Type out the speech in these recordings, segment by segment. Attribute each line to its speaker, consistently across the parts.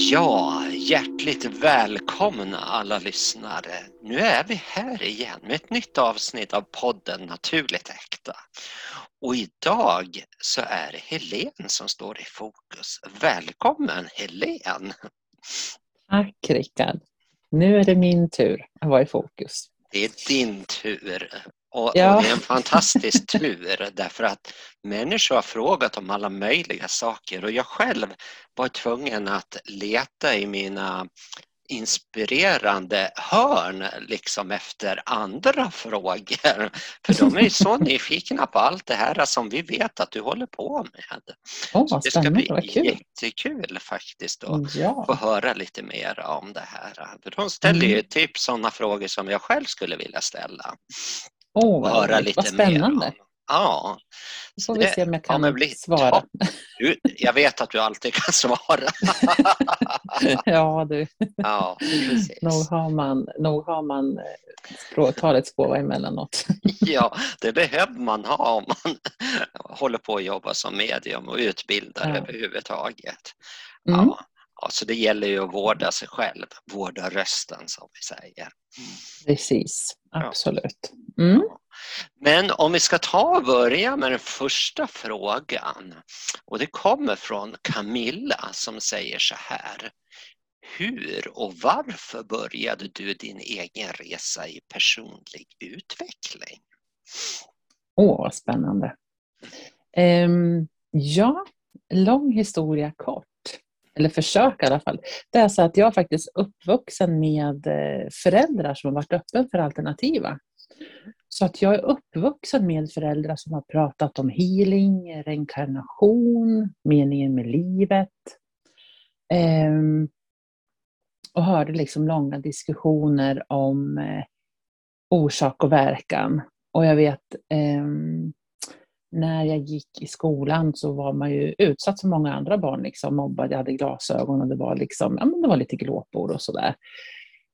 Speaker 1: Ja, hjärtligt välkomna alla lyssnare. Nu är vi här igen med ett nytt avsnitt av podden Naturligt Äkta. Och idag så är det Helen som står i fokus. Välkommen Helen!
Speaker 2: Tack Rickard! Nu är det min tur att vara i fokus.
Speaker 1: Det är din tur. Och, ja. och, det är en fantastisk tur därför att människor har frågat om alla möjliga saker och jag själv var tvungen att leta i mina inspirerande hörn liksom efter andra frågor. För de är så nyfikna på allt det här som vi vet att du håller på med.
Speaker 2: Oh,
Speaker 1: det ska bli jättekul faktiskt att ja. få höra lite mer om det här. För de ställer ju mm. typ sådana frågor som jag själv skulle vilja ställa.
Speaker 2: Oh, höra lite vad spännande. Mer.
Speaker 1: Ja.
Speaker 2: Så får vi se om jag kan ja, bli, svara.
Speaker 1: Du, jag vet att du alltid kan svara.
Speaker 2: ja, du.
Speaker 1: Ja, precis.
Speaker 2: Nog har man, nog har man eh, talets gåva emellanåt.
Speaker 1: ja, det behöver man ha om man håller på att jobba som medium och utbildare ja. överhuvudtaget. Mm. Ja. Ja, så det gäller ju att vårda sig själv, vårda rösten som vi säger.
Speaker 2: Precis, absolut. Mm.
Speaker 1: Men om vi ska ta och börja med den första frågan och det kommer från Camilla som säger så här. Hur och varför började du din egen resa i personlig utveckling?
Speaker 2: Åh, vad spännande. Um, ja, lång historia kort eller försök i alla fall. Det är så att jag är faktiskt uppvuxen med eh, föräldrar som har varit öppen för alternativa. Så att jag är uppvuxen med föräldrar som har pratat om healing, reinkarnation, meningen med livet. Ehm, och hörde liksom långa diskussioner om eh, orsak och verkan. Och jag vet ehm, när jag gick i skolan så var man ju utsatt som många andra barn, liksom, mobbad, jag hade glasögon och det var, liksom, ja, men det var lite glåpord och sådär.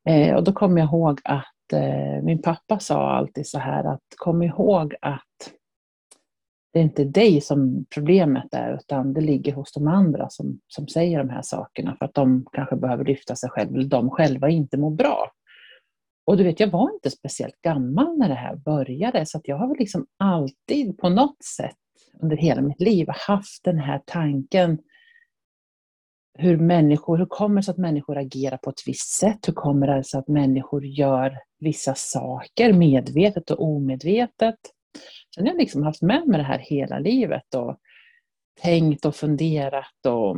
Speaker 2: Eh, och då kommer jag ihåg att eh, min pappa sa alltid så här att kom ihåg att det är inte dig som problemet är, utan det ligger hos de andra som, som säger de här sakerna för att de kanske behöver lyfta sig själva, eller de själva inte mår bra. Och du vet, jag var inte speciellt gammal när det här började, så att jag har väl liksom alltid på något sätt under hela mitt liv haft den här tanken hur människor, hur kommer det sig att människor agerar på ett visst sätt? Hur kommer det sig att människor gör vissa saker medvetet och omedvetet? Sen har jag liksom haft med mig det här hela livet och tänkt och funderat och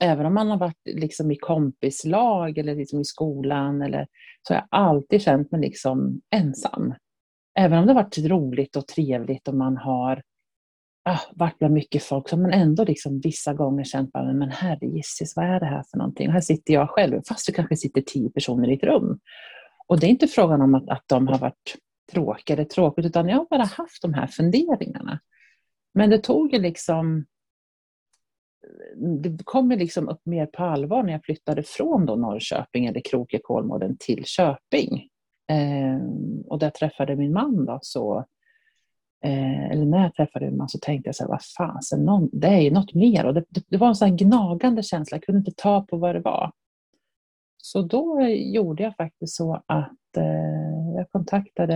Speaker 2: även om man har varit liksom i kompislag eller liksom i skolan, eller, så har jag alltid känt mig liksom ensam. Även om det har varit roligt och trevligt och man har ah, varit bland mycket folk, men man ändå liksom vissa gånger känt bara, men herre gisses, vad är det här för någonting? Och här sitter jag själv, fast det kanske sitter tio personer i ett rum. Och det är inte frågan om att, att de har varit tråkiga eller tråkigt, utan jag har bara haft de här funderingarna. Men det tog ju liksom det kom liksom upp mer på allvar när jag flyttade från då Norrköping eller Kroke Kolmården till Köping. Ehm, och där jag träffade min man då, så, eh, eller när jag träffade Uman så tänkte jag så här, vad fasen, det är ju något mer. Och det, det, det var en sån gnagande känsla, jag kunde inte ta på vad det var. Så då eh, gjorde jag faktiskt så att eh, jag kontaktade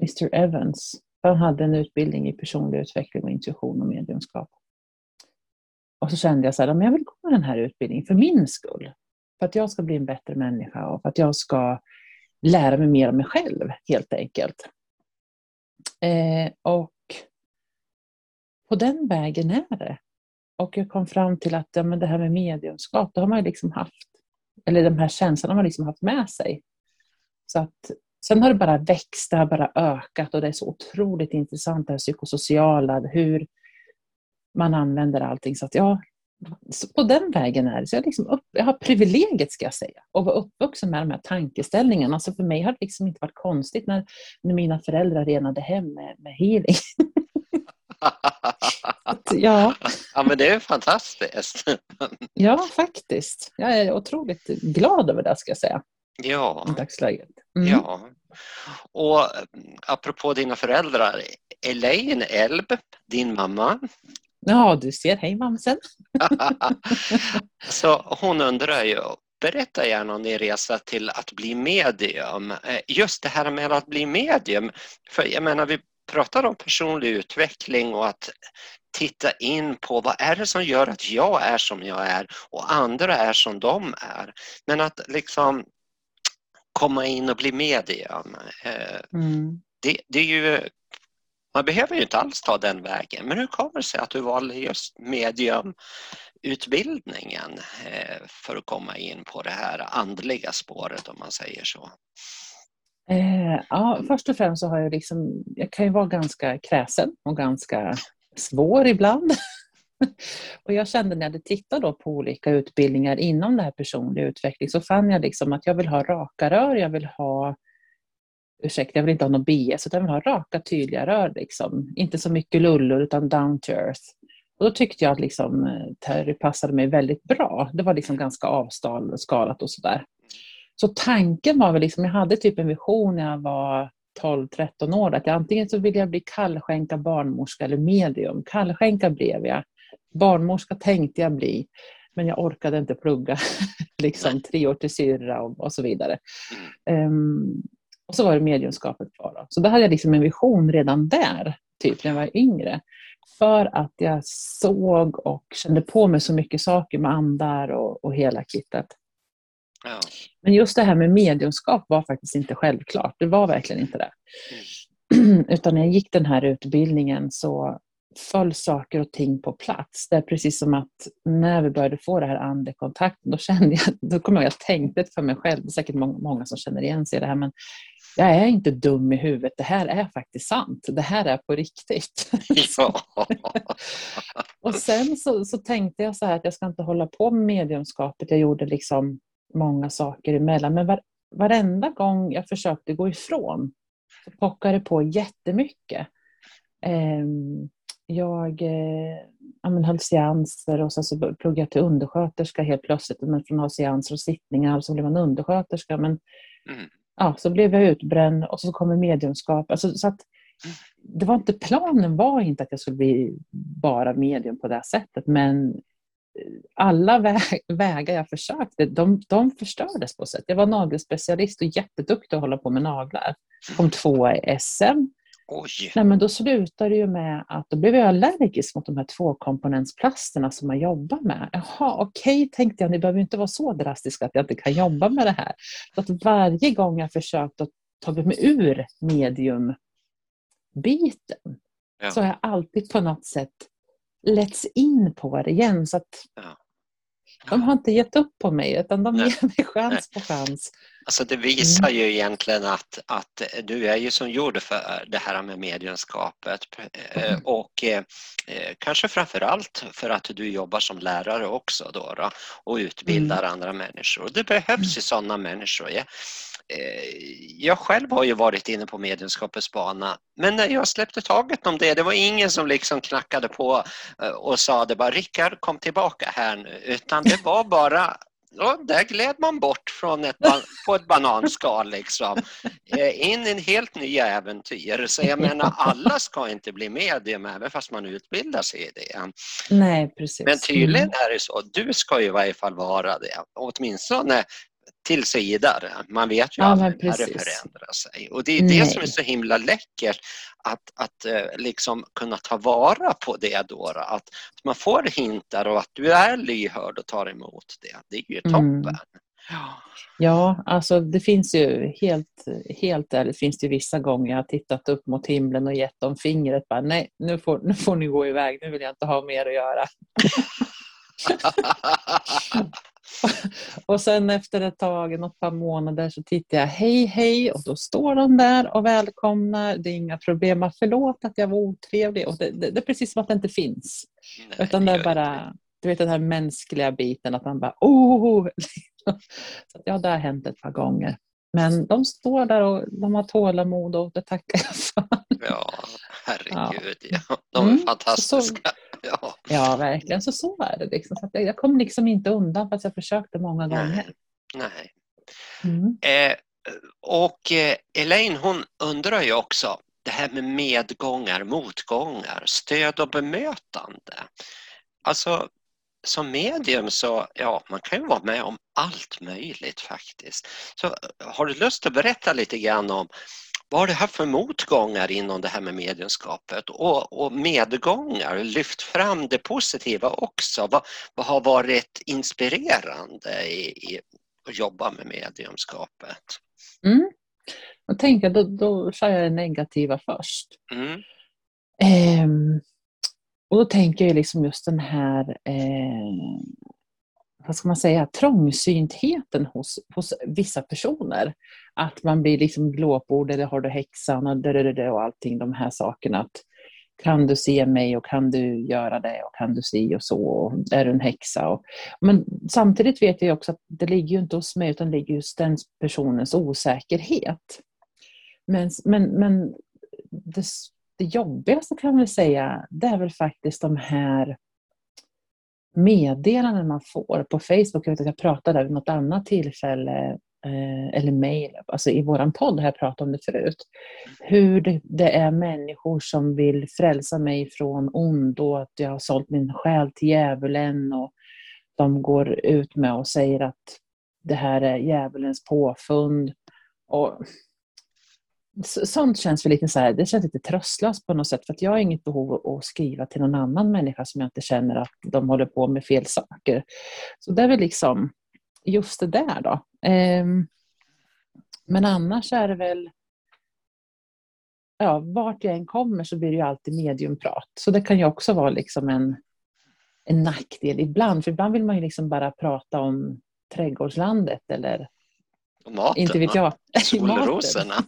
Speaker 2: Mr Evans. Han hade en utbildning i personlig utveckling och intuition och mediumskap. Och så kände jag så här, men jag vill gå den här utbildningen för min skull. För att jag ska bli en bättre människa och för att jag ska lära mig mer om mig själv, helt enkelt. Eh, och på den vägen är det. Och jag kom fram till att ja, men det här med mediumskap, det har man liksom haft, eller de här känslorna har man liksom haft med sig. Så att, sen har det bara växt, det har bara ökat och det är så otroligt intressant det här psykosociala, hur man använder allting. Så att ja, på den vägen är det. Så jag, liksom upp, jag har privilegiet, ska jag säga, att vara uppvuxen med de här tankeställningarna. Alltså för mig har det liksom inte varit konstigt när, när mina föräldrar renade hem med, med healing.
Speaker 1: ja. ja, men det är fantastiskt.
Speaker 2: ja, faktiskt. Jag är otroligt glad över det, ska jag säga.
Speaker 1: Ja.
Speaker 2: I dagsläget.
Speaker 1: Mm. Ja. Och apropå dina föräldrar, Elaine Elb, din mamma,
Speaker 2: Ja, du ser. Hej mamsen!
Speaker 1: så hon undrar ju, berätta gärna om din resa till att bli medium. Eh, just det här med att bli medium, för jag menar vi pratar om personlig utveckling och att titta in på vad är det som gör att jag är som jag är och andra är som de är. Men att liksom komma in och bli medium. Eh, mm. Det, det, är ju, man behöver ju inte alls ta den vägen, men hur kommer det sig att du valde just mediumutbildningen eh, för att komma in på det här andliga spåret om man säger så?
Speaker 2: Eh, ja, först och främst så har jag liksom, jag kan ju vara ganska kräsen och ganska svår ibland. och jag kände när jag tittade på olika utbildningar inom det här personlig utveckling så fann jag liksom att jag vill ha raka rör, jag vill ha ursäkta, jag vill inte ha någon BS, utan jag vill ha raka tydliga rör. Liksom. Inte så mycket lullor utan down to earth. Och då tyckte jag att liksom, Terry passade mig väldigt bra. Det var liksom ganska avskalat och sådär. Så tanken var väl liksom, jag hade typ en vision när jag var 12-13 år, att jag antingen så ville jag bli kallskänka, barnmorska eller medium. Kallskänka blev jag. Barnmorska tänkte jag bli, men jag orkade inte plugga liksom tre år till syrra och, och så vidare. Um, och så var det mediumskapet kvar. Då. Så då hade jag liksom en vision redan där, typ när jag var yngre. För att jag såg och kände på mig så mycket saker med andar och, och hela kittet. Ja. Men just det här med mediumskap var faktiskt inte självklart. Det var verkligen inte det. Mm. Utan när jag gick den här utbildningen så föll saker och ting på plats. Det är precis som att när vi började få det här andekontakten, då kände jag, då kom jag jag tänkte för mig själv, det är säkert många som känner igen sig i det här, men jag är inte dum i huvudet, det här är faktiskt sant, det här är på riktigt. Ja. och sen så, så tänkte jag så här att jag ska inte hålla på med mediumskapet, jag gjorde liksom många saker emellan. Men var, varenda gång jag försökte gå ifrån så pockade det på jättemycket. Eh, jag eh, höll seanser och sen så pluggade jag till undersköterska helt plötsligt. Men från att ha seanser och sittningar så blev man undersköterska. Men mm ja, så blev jag utbränd och så kommer mediumskap. Alltså, så att, det var inte, planen var inte att jag skulle bli bara medium på det sättet, men eh, alla vägar jag försökte, de, de förstördes på sätt. Jag var nagelspecialist och jätteduktig att hålla på med naglar. Kom tvåa i SM. Oj. Nej, men då slutade det ju med att då blev jag allergisk mot de här tvåkomponentsplasterna som man jobbar med. Jaha, okej, okay, tänkte jag, ni behöver inte vara så drastiska att jag inte kan jobba med det här. Så att varje gång jag försökt att ta mig ur mediumbiten ja. så har jag alltid på något sätt letts in på det igen. Så att ja. De har inte gett upp på mig utan de ger mig chans på chans.
Speaker 1: Alltså det visar mm. ju egentligen att, att du är ju som gjord för det här med medienskapet eh, mm. och eh, kanske framför allt för att du jobbar som lärare också då, då och utbildar mm. andra människor. Det behövs mm. ju sådana människor. Ja. Eh, jag själv har ju varit inne på mediumskapets bana men när jag släppte taget om det, det var ingen som liksom knackade på eh, och sa det bara Rickard kom tillbaka här nu utan det var bara och där gled man bort från ett, på ett bananskal liksom. Eh, in i en helt nya äventyr. Så jag menar, alla ska inte bli medium även fast man utbildar sig i det.
Speaker 2: Nej, precis.
Speaker 1: Men tydligen mm. är det så. Du ska ju i varje fall vara det. Åtminstone tills vidare. Man vet ju ja, aldrig när det förändrar sig. Och det är Nej. det som är så himla läckert att, att eh, liksom kunna ta vara på det då. Att, att man får hintar och att du är lyhörd och tar emot det. Det är ju mm. toppen. Mm.
Speaker 2: Ja. ja, alltså det finns ju helt, helt ärligt finns det vissa gånger jag har tittat upp mot himlen och gett dem fingret. Bara, Nej, nu får, nu får ni gå iväg, nu vill jag inte ha mer att göra. och sen efter ett tag, något par månader, så tittar jag hej hej och då står de där och välkomnar. Det är inga problem. Förlåt att jag var otrevlig. Och det, det, det är precis som att det inte finns. Nej, Utan det är bara du vet den här mänskliga biten, att man bara oh! Så ja, det har hänt ett par gånger. Men de står där och de har tålamod och det tackar jag för.
Speaker 1: Ja, herregud. Ja. ja. De är mm, fantastiska. Så,
Speaker 2: ja. ja, verkligen. Så så är det. Liksom. Så jag kom liksom inte undan fast jag försökte många gånger.
Speaker 1: Nej. Mm. Eh, och eh, Elaine hon undrar ju också, det här med medgångar, motgångar, stöd och bemötande. Alltså som medium så, ja, man kan ju vara med om allt möjligt faktiskt. Så har du lust att berätta lite grann om vad har du haft för motgångar inom det här med mediumskapet och, och medgångar? Lyft fram det positiva också. Vad, vad har varit inspirerande i, i att jobba med mediumskapet?
Speaker 2: Mm. Jag tänker, då, då kör jag det negativa först.
Speaker 1: Mm.
Speaker 2: Ehm, och då tänker jag liksom just den här eh, vad ska man säga, trångsyntheten hos, hos vissa personer. Att man blir liksom glåpord eller har du häxan och, och allting de här sakerna. Att, kan du se mig och kan du göra det och kan du se och så och är du en häxa? Och, men samtidigt vet jag också att det ligger ju inte hos mig utan det ligger hos den personens osäkerhet. Men, men, men det, det jobbigaste kan man säga, det är väl faktiskt de här meddelanden man får på Facebook. Jag vet att jag pratade vid något annat tillfälle, eh, eller mejl, alltså i vår podd har jag pratat om det förut. Hur det, det, är människor som vill frälsa mig från ond och att jag har sålt min själ till djävulen och de går ut med och säger att det här är djävulens påfund. Och sånt känns väl lite så här, det känns lite tröstlöst på något sätt för att jag har inget behov att skriva till någon annan människa som jag inte känner att de håller på med fel saker. Så det är väl liksom just det där då. Ehm, men annars är det väl ja, vart jag än kommer så blir det ju alltid mediumprat. Så det kan ju också vara liksom en, en nackdel ibland. För ibland vill man ju liksom bara prata om trädgårdslandet eller
Speaker 1: Maten,
Speaker 2: inte vet jag.
Speaker 1: Solrosorna.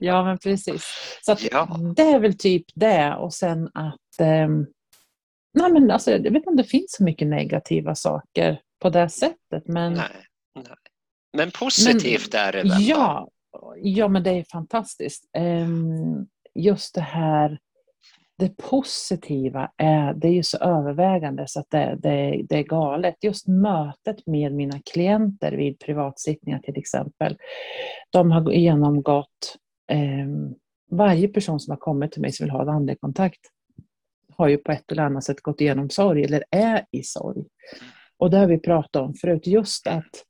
Speaker 2: ja, men precis. Så
Speaker 1: ja.
Speaker 2: det är väl typ det och sen att eh, nej, men alltså, jag vet inte om det finns så mycket negativa saker på det sättet. Men,
Speaker 1: nej, nej. men positivt men, är det väl?
Speaker 2: Ja, ja, men det är fantastiskt. Um, just det här det positiva är, det är ju så övervägande så att det, det, det, är galet. Just mötet med mina klienter vid privatsittningar till exempel. De har genomgått, eh, varje person som har kommit till mig som vill ha en andlig kontakt har ju på ett eller annat sätt gått igenom sorg eller är i sorg. Och det har vi pratat om förut, just att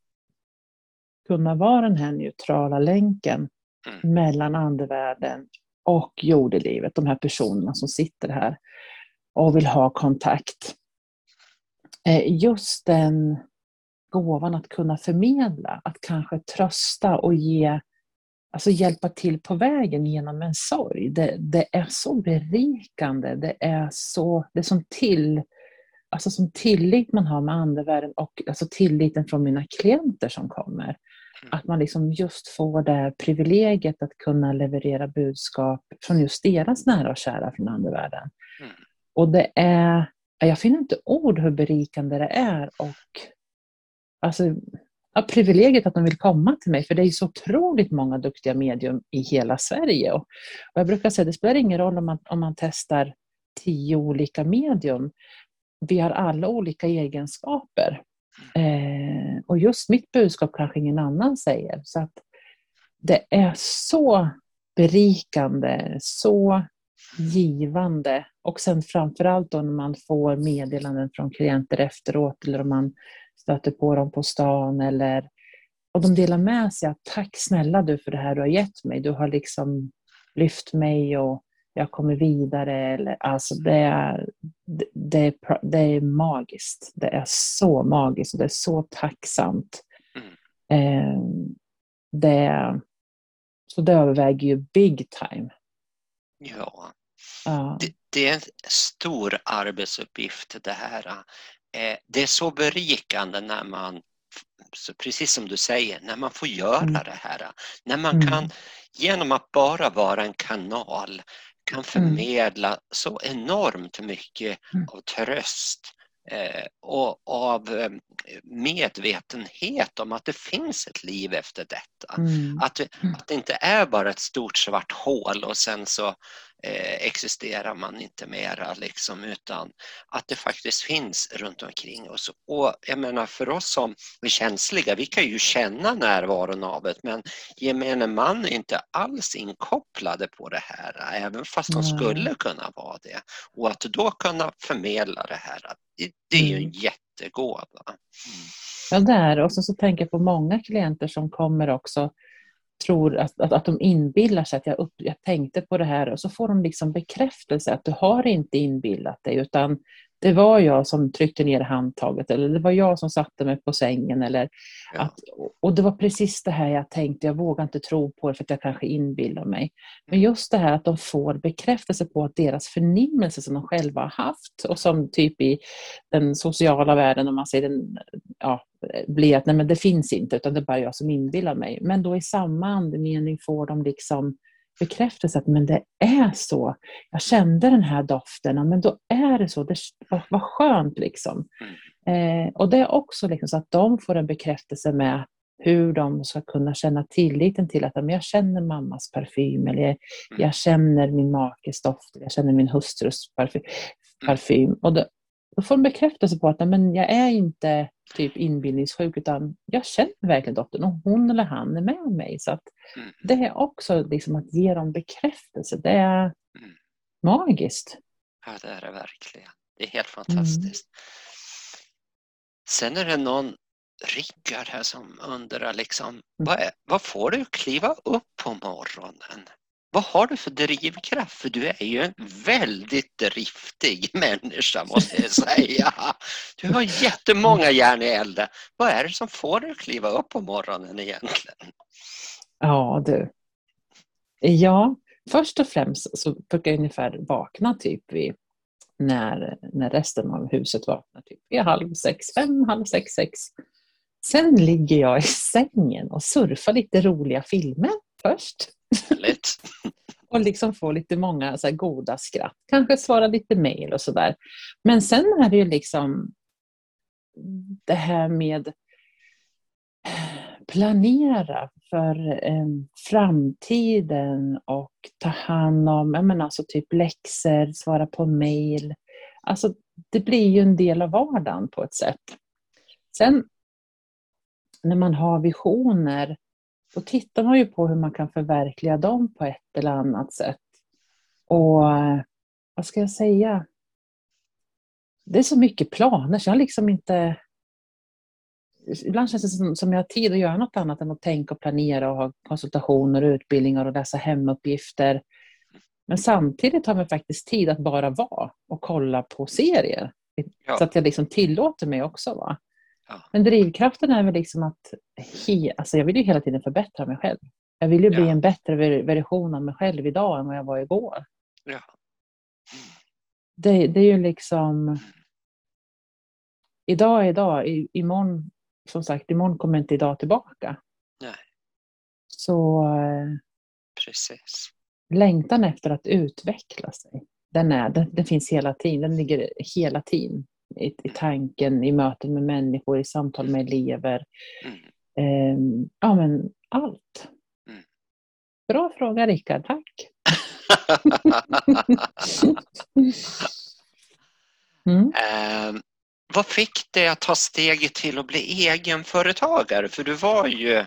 Speaker 2: kunna vara den här neutrala länken mm. mellan andevärlden och jordelivet, de här personerna som sitter här och vill ha kontakt. Eh, just den gåvan att kunna förmedla, att kanske trösta och ge, alltså hjälpa till på vägen genom en sorg. Det, det är så berikande, det är så, det är som till, alltså som tillit man har med andevärlden och alltså tilliten från mina klienter som kommer. Mm. Att man liksom just får det privilegiet att kunna leverera budskap från just deras nära och kära från andevärlden. Mm. Och det är, jag finner inte ord hur berikande det är och alltså, ja, privilegiet att de vill komma till mig, för det är så otroligt många duktiga medium i hela Sverige. Och, jag brukar säga att det spelar ingen roll om man, om man testar tio olika medium. Vi har alla olika egenskaper. Eh, och just mitt budskap kanske ingen annan säger. Så att det är så berikande, så givande. Och sen framförallt då när man får meddelanden från klienter efteråt eller om man stöter på dem på stan eller och de delar med sig att tack snälla du för det här du har gett mig. Du har liksom lyft mig och jag kommer vidare. Eller, alltså det, är, det, är, det är magiskt. Det är så magiskt och det är så tacksamt. Mm. Eh, det, så det överväger ju big time.
Speaker 1: Ja, ja. Det, det, är en stor arbetsuppgift det här. Eh, det är så berikande när man, precis som du säger, när man får göra mm. det här. När man mm. kan, genom att bara vara en kanal, kan mm. förmedla mm. så enormt mycket mm. av tröst eh, och av eh, medvetenhet om att det finns ett liv efter detta. Mm. Att, mm. att det inte är bara ett stort svart hål och sen så existerar man inte mera liksom, utan att det faktiskt finns runt omkring oss. Och jag menar för oss som är känsliga, vi kan ju känna närvaron av det men gemene man är inte alls inkopplade på det här, även fast de skulle kunna vara det. Och att då kunna förmedla det här, det, är ju en mm. jättegåva.
Speaker 2: Ja, det är Och så, så tänker jag på många klienter som kommer också tror att, att, att de inbillar sig att jag, upp, jag tänkte på det här och så får de liksom bekräftelse att du har inte inbillat dig utan det var jag som tryckte ner handtaget eller det var jag som satte mig på sängen. Eller ja. att, och det var precis det här jag tänkte, jag vågar inte tro på det för att jag kanske inbillar mig. Men just det här att de får bekräftelse på att deras förnimmelse som de själva har haft och som typ i den sociala världen, om man säger den, ja, blir att nej men det finns inte utan det är bara jag som inbillar mig. Men då i samma andemening får de liksom bekräftelse att men det är så. Jag kände den här doften, men då är det så. Det var, var skönt liksom. Mm. Eh, och det är också liksom så att de får en bekräftelse med hur de ska kunna känna tilliten till att jag känner mammas parfym, eller jag, mm. känner min makes doft, jag känner min hustrus parfym. Mm. parfym. Och då, då får de bekräftelse på att men jag är inte typ inbildningssjuk utan jag känner verkligen dottern och hon eller han är med mig. Så att mm. Det är också liksom att ge dem bekräftelse. Det är mm. magiskt.
Speaker 1: Ja, det är det verkligen. Det är helt fantastiskt. Mm. Sen är det någon Rickard här som undrar liksom, mm. vad, är, vad får du kliva upp på morgonen? Vad har du för drivkraft? För du är ju en väldigt driftig människa måste jag säga. Du har jättemånga järn i elden. Vad är det som får dig att kliva upp på morgonen egentligen?
Speaker 2: Ja du. Ja, först och främst så brukar jag ungefär vakna typ vid när, när resten av huset vaknar. Typ vid halv sex, fem, halv sex, sex. Sen ligger jag i sängen och surfar lite roliga filmer först och liksom få lite många så goda skratt. Kanske svara lite mejl och sådär. Men sen är det ju liksom det här med planera för eh, framtiden och ta hand om jag menar, alltså typ läxor, svara på mejl. Alltså, det blir ju en del av vardagen på ett sätt. Sen när man har visioner då tittar man ju på hur man kan förverkliga dem på ett eller annat sätt. Och vad ska jag säga? Det är så mycket planer så jag har liksom inte... Ibland känns det som, som jag har tid att göra något annat än att tänka och planera och ha konsultationer och utbildningar och läsa hemuppgifter. Men samtidigt har man faktiskt tid att bara vara och kolla på serier. Ja. Så att jag liksom tillåter mig också. Va? Men drivkraften är väl liksom att he, alltså jag vill ju hela tiden förbättra mig själv. Jag vill ju bli en bättre version av mig själv idag än vad jag var igår. Ja. Det, det, är ju liksom... Idag är idag. I, imorgon, som sagt, imorgon kommer inte idag tillbaka. Nej. Så...
Speaker 1: Precis.
Speaker 2: Längtan efter att utveckla sig, den, är, den, den finns hela tiden. Den ligger hela tiden i, i tanken, i möten med människor, i samtal med elever. Mm. Ja, men allt. Mm. Bra fråga Rickard, tack.
Speaker 1: mm. eh, vad fick dig att ta steget till att bli egenföretagare? För du var ju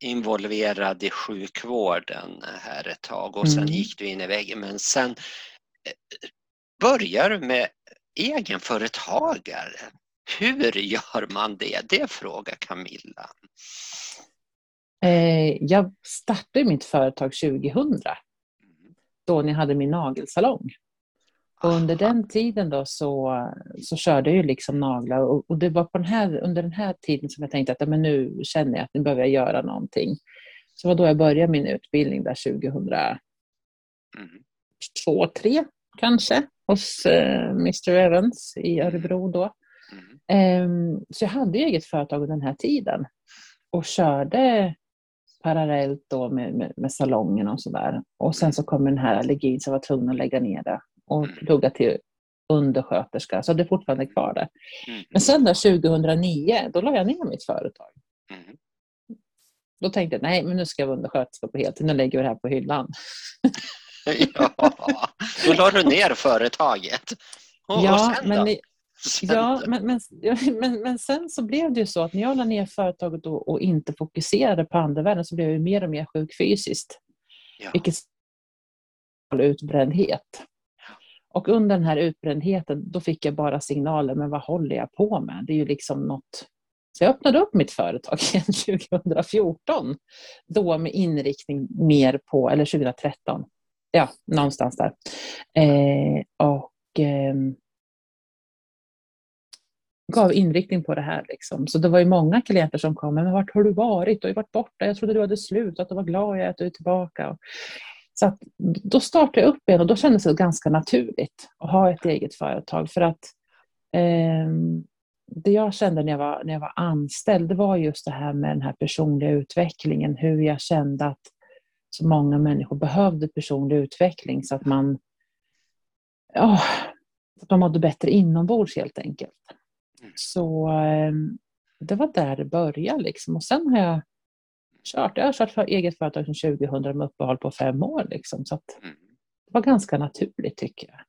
Speaker 1: involverad i sjukvården här ett tag och sen mm. gick du in i väggen. Men sen eh, började du med egenföretagare. Hur gör man det? Det frågar Camilla.
Speaker 2: Eh, jag startade mitt företag 2000 då ni hade min nagelsalong. Och under den tiden då så, så körde jag ju liksom naglar och, och, det var på den här, under den här tiden som jag tänkte att men nu känner jag att nu behöver jag göra någonting. Så var då jag började min utbildning där 2002, mm. 2003 kanske hos eh, Mr Evans i mm. Örebro då. Mm. Eh, så jag hade eget företag under den här tiden och körde parallellt då med, med, med salongen och sådär. Och sen så kom den här allergin så jag var tvungen att lägga ner det och mm. plugga till undersköterska, så det är fortfarande kvar där. Mm. Men sen då 2009, då la jag ner mitt företag. Mm. Då tänkte jag, nej men nu ska jag vara undersköterska på heltid, nu lägger vi det här på hyllan.
Speaker 1: ja, då la du ner företaget.
Speaker 2: Och, ja, och sen men, då? Ja, men, men, men, men sen så blev det ju så att när jag la ner företaget och, och inte fokuserade på andevärlden så blev jag mer och mer sjuk fysiskt. Ja. Vilket utbrändhet. Och under den här utbrändheten då fick jag bara signaler, men vad håller jag på med? Det är ju liksom något... Så jag öppnade upp mitt företag igen 2014. Då med inriktning mer på, eller 2013, ja, någonstans där. Eh, och eh, gav inriktning på det här. Liksom. Så det var ju många klienter som kom, men vart har du varit? Du har ju varit borta, jag trodde du hade slutat och var glad jag att du är tillbaka. Så att, då startade jag upp igen och då kändes det ganska naturligt att ha ett eget företag. För att eh, det jag kände när jag, var, när jag var anställd, det var just det här med den här personliga utvecklingen. Hur jag kände att så många människor behövde personlig utveckling så att man, oh, att man mådde bättre inombords helt enkelt. Mm. Så eh, det var där det började. Liksom. Och sen har jag kört. Jag har kört för eget företag sedan 2000 med uppehåll på fem år. Liksom, så mm. det var ganska naturligt tycker jag.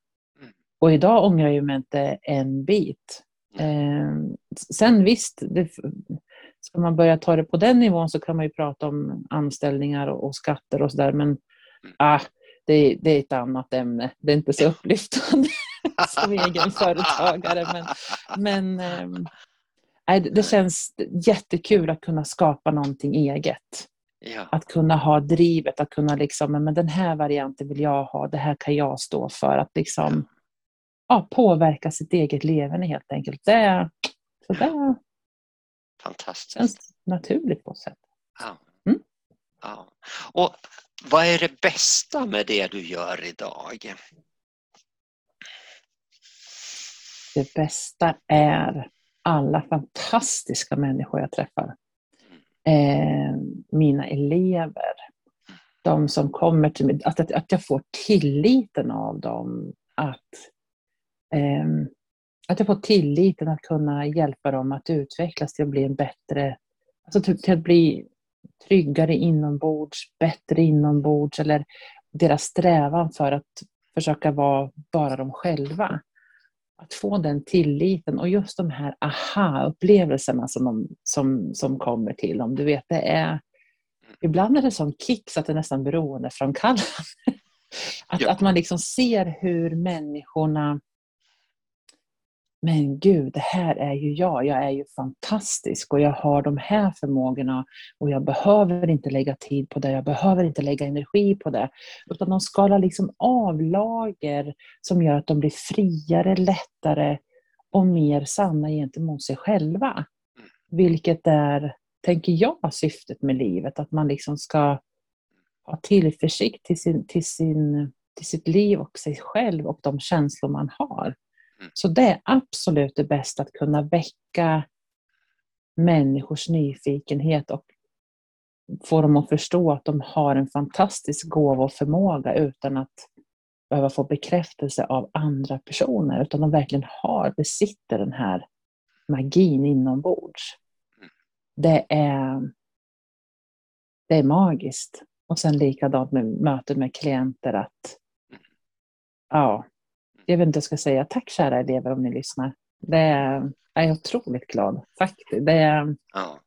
Speaker 2: Mm. Och idag ångrar jag mig inte en bit. Eh, sen visst, det, ska man börja ta det på den nivån så kan man ju prata om anställningar och, skatter och sådär. Men ah, det, det, är ett annat ämne. Det är inte så upplyftande som egen företagare. Men, men eh, det känns jättekul att kunna skapa någonting eget. Ja. Att kunna ha drivet, att kunna liksom, men den här varianten vill jag ha, det här kan jag stå för. Att liksom ja, påverka sitt eget leverne helt enkelt. Det, så det
Speaker 1: Fantastiskt.
Speaker 2: känns naturligt på ett sätt.
Speaker 1: Ja. Mm? ja. Och vad är det bästa med det du gör idag?
Speaker 2: Det bästa är alla fantastiska människor jag träffar. Eh, mina elever, de som kommer till mig, att, att, att jag får tilliten av dem. Att, eh, att jag får tilliten att kunna hjälpa dem att utvecklas till att bli en bättre, alltså till, till att bli tryggare inombords, bättre inombords eller deras strävan för att försöka vara bara de själva att få den tilliten och just de här aha-upplevelserna som, de, som, som kommer till dem. Du vet, det är, ibland är det sån kick så att det är nästan beroendeframkallande. att, ja. att man liksom ser hur människorna men gud, det här är ju jag. Jag är ju fantastisk och jag har de här förmågorna och jag behöver inte lägga tid på det, jag behöver inte lägga energi på det. Utan de skalar liksom av lager som gör att de blir friare, lättare och mer sanna gentemot sig själva. Vilket är, tänker jag, syftet med livet. Att man liksom ska ha tillförsikt till, sin, till, sin, till sitt liv och sig själv och de känslor man har. Mm. Så det är absolut det bästa, att kunna väcka människors nyfikenhet och få dem att förstå att de har en fantastisk gåva och förmåga utan att behöva få bekräftelse av andra personer, utan de verkligen har, besitter den här magin inombords. Mm. Det är, det är magiskt. Och sen likadant med möten med klienter att mm. ja, jag vet inte jag ska säga. Tack kära elever om ni lyssnar. Det är, jag är otroligt glad faktiskt. Det är, ja.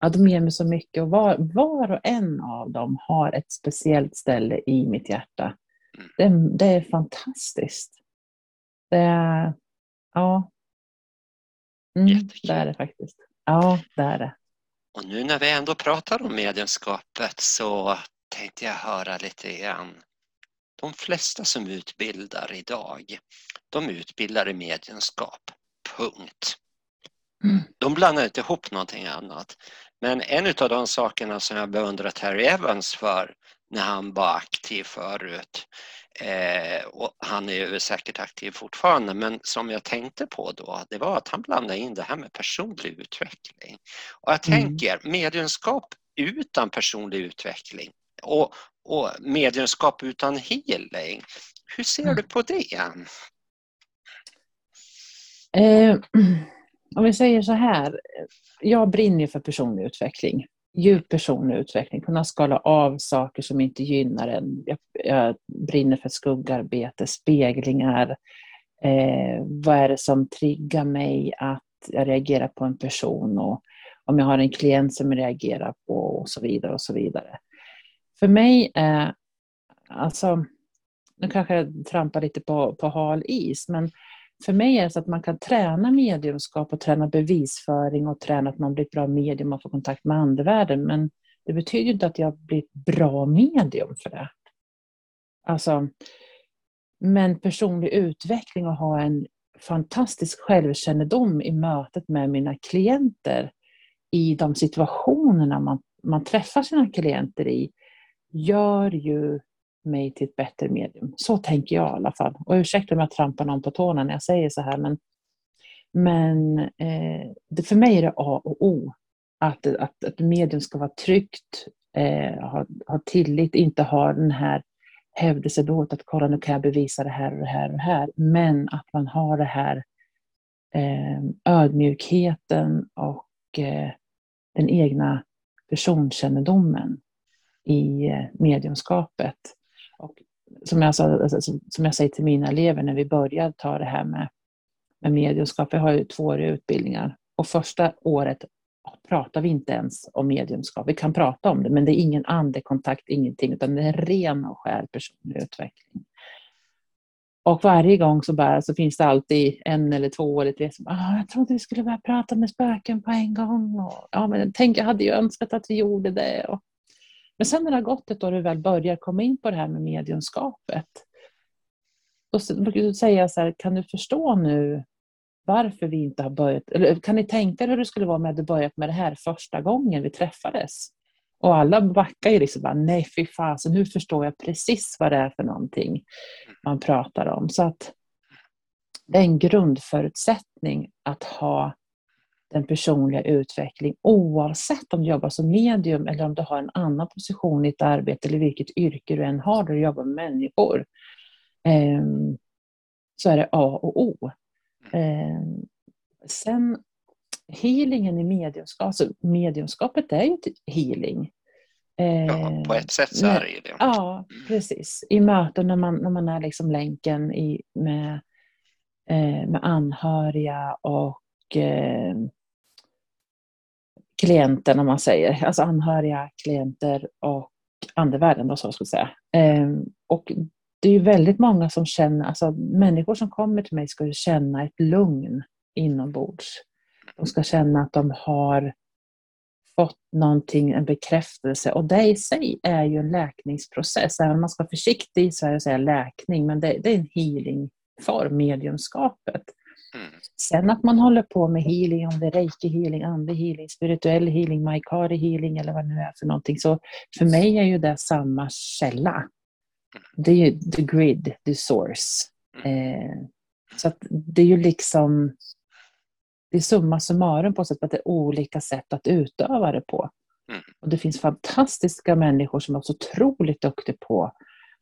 Speaker 2: Ja, de ger mig så mycket och var, var och en av dem har ett speciellt ställe i mitt hjärta. Mm. Det, det är fantastiskt. Det är, ja. Mm, det är det faktiskt. Ja, det är det.
Speaker 1: Och nu när vi ändå pratar om mediumskapet så tänkte jag höra lite grann de flesta som utbildar idag, de utbildar i mediumskap. Punkt. Mm. De blandar inte ihop någonting annat. Men en av de sakerna som jag beundrat Harry Evans för när han var aktiv förut, eh, och han är ju säkert aktiv fortfarande, men som jag tänkte på då, det var att han blandade in det här med personlig utveckling. Och jag mm. tänker mediumskap utan personlig utveckling och och mediumskap utan healing. Hur ser mm. du på det?
Speaker 2: Eh, om vi säger så här, jag brinner för personlig utveckling. djup personlig utveckling, kunna skala av saker som inte gynnar en. Jag, jag brinner för skuggarbete, speglingar. Eh, vad är det som triggar mig att jag reagerar på en person och om jag har en klient som jag reagerar på och så vidare och så vidare. För mig är, alltså, nu kanske jag trampar lite på, på hal is, men för mig är det så att man kan träna mediumskap och träna bevisföring och träna att man blir ett bra medium och får kontakt med andevärlden. Men det betyder inte att jag blir ett bra medium för det. Alltså, men personlig utveckling och ha en fantastisk självkännedom i mötet med mina klienter i de situationerna man, man träffar sina klienter i gör ju mig till ett bättre medium. Så tänker jag i alla fall. Och ursäkta om jag trampar någon på tårna när jag säger så här, men, men eh, det, för mig är det A och O. Att, att att medium ska vara tryggt, eh, ha, ha tillit, inte ha den här hävdelsebehovet att kolla nu kan jag bevisa det här och det här och det här. Men att man har det här eh, ödmjukheten och eh, den egna personkännedomen i mediumskapet. Och som, jag sa, alltså, som jag säger till mina elever när vi började ta det här med, med mediumskap, vi har ju tvååriga utbildningar och första året pratar vi inte ens om mediumskap. Vi kan prata om det, men det är ingen andekontakt, ingenting, utan det är ren och skär personlig utveckling. Och varje gång så, bara, så finns det alltid en eller två eller tre som ah, jag trodde vi skulle börja prata med spöken på en gång. Och, ja, men tänk, jag hade ju önskat att vi gjorde det. Och, men sen när det har gått ett år och du väl börjar komma in på det här med mediumskapet. Då säger jag så här, kan du förstå nu varför vi inte har börjat, eller kan ni tänka er hur det skulle vara om jag hade börjat med det här första gången vi träffades? Och alla backar ju liksom bara, nej fy fasen, nu förstår jag precis vad det är för någonting man pratar om. Så att det är en grundförutsättning att ha den personliga utvecklingen oavsett om du jobbar som medium eller om du har en annan position i ett arbete eller vilket yrke du än har där du jobbar med människor. Ehm, så är det A och O. Ehm, sen healingen i mediumskap, alltså mediumskapet är ju healing.
Speaker 1: Ja, på ett sätt så är det ju det.
Speaker 2: Ja, precis. I möten när man, när man är liksom länken i, med, eh, med anhöriga och klienter, om man säger. Alltså anhöriga, klienter och andevärlden, då, så jag skulle säga. Ehm, och det är ju väldigt många som känner, alltså människor som kommer till mig ska ju känna ett lugn inombords. De ska känna att de har fått någonting, en bekräftelse och det i sig är ju en läkningsprocess. Även om man ska vara försiktig så är det att säga läkning, men det, det är en healingform, mediumskapet. Mm. Sen att man håller på med healing, om det är reiki healing, andlig healing, spirituell healing, maikari healing eller vad det nu är för någonting. Så för mig är ju det samma källa. Det är ju the grid, the source. Mm. Eh, så att det är ju liksom det är summa summarum på sätt att det är olika sätt att utöva det på. Mm. Och det finns fantastiska människor som är så otroligt duktiga på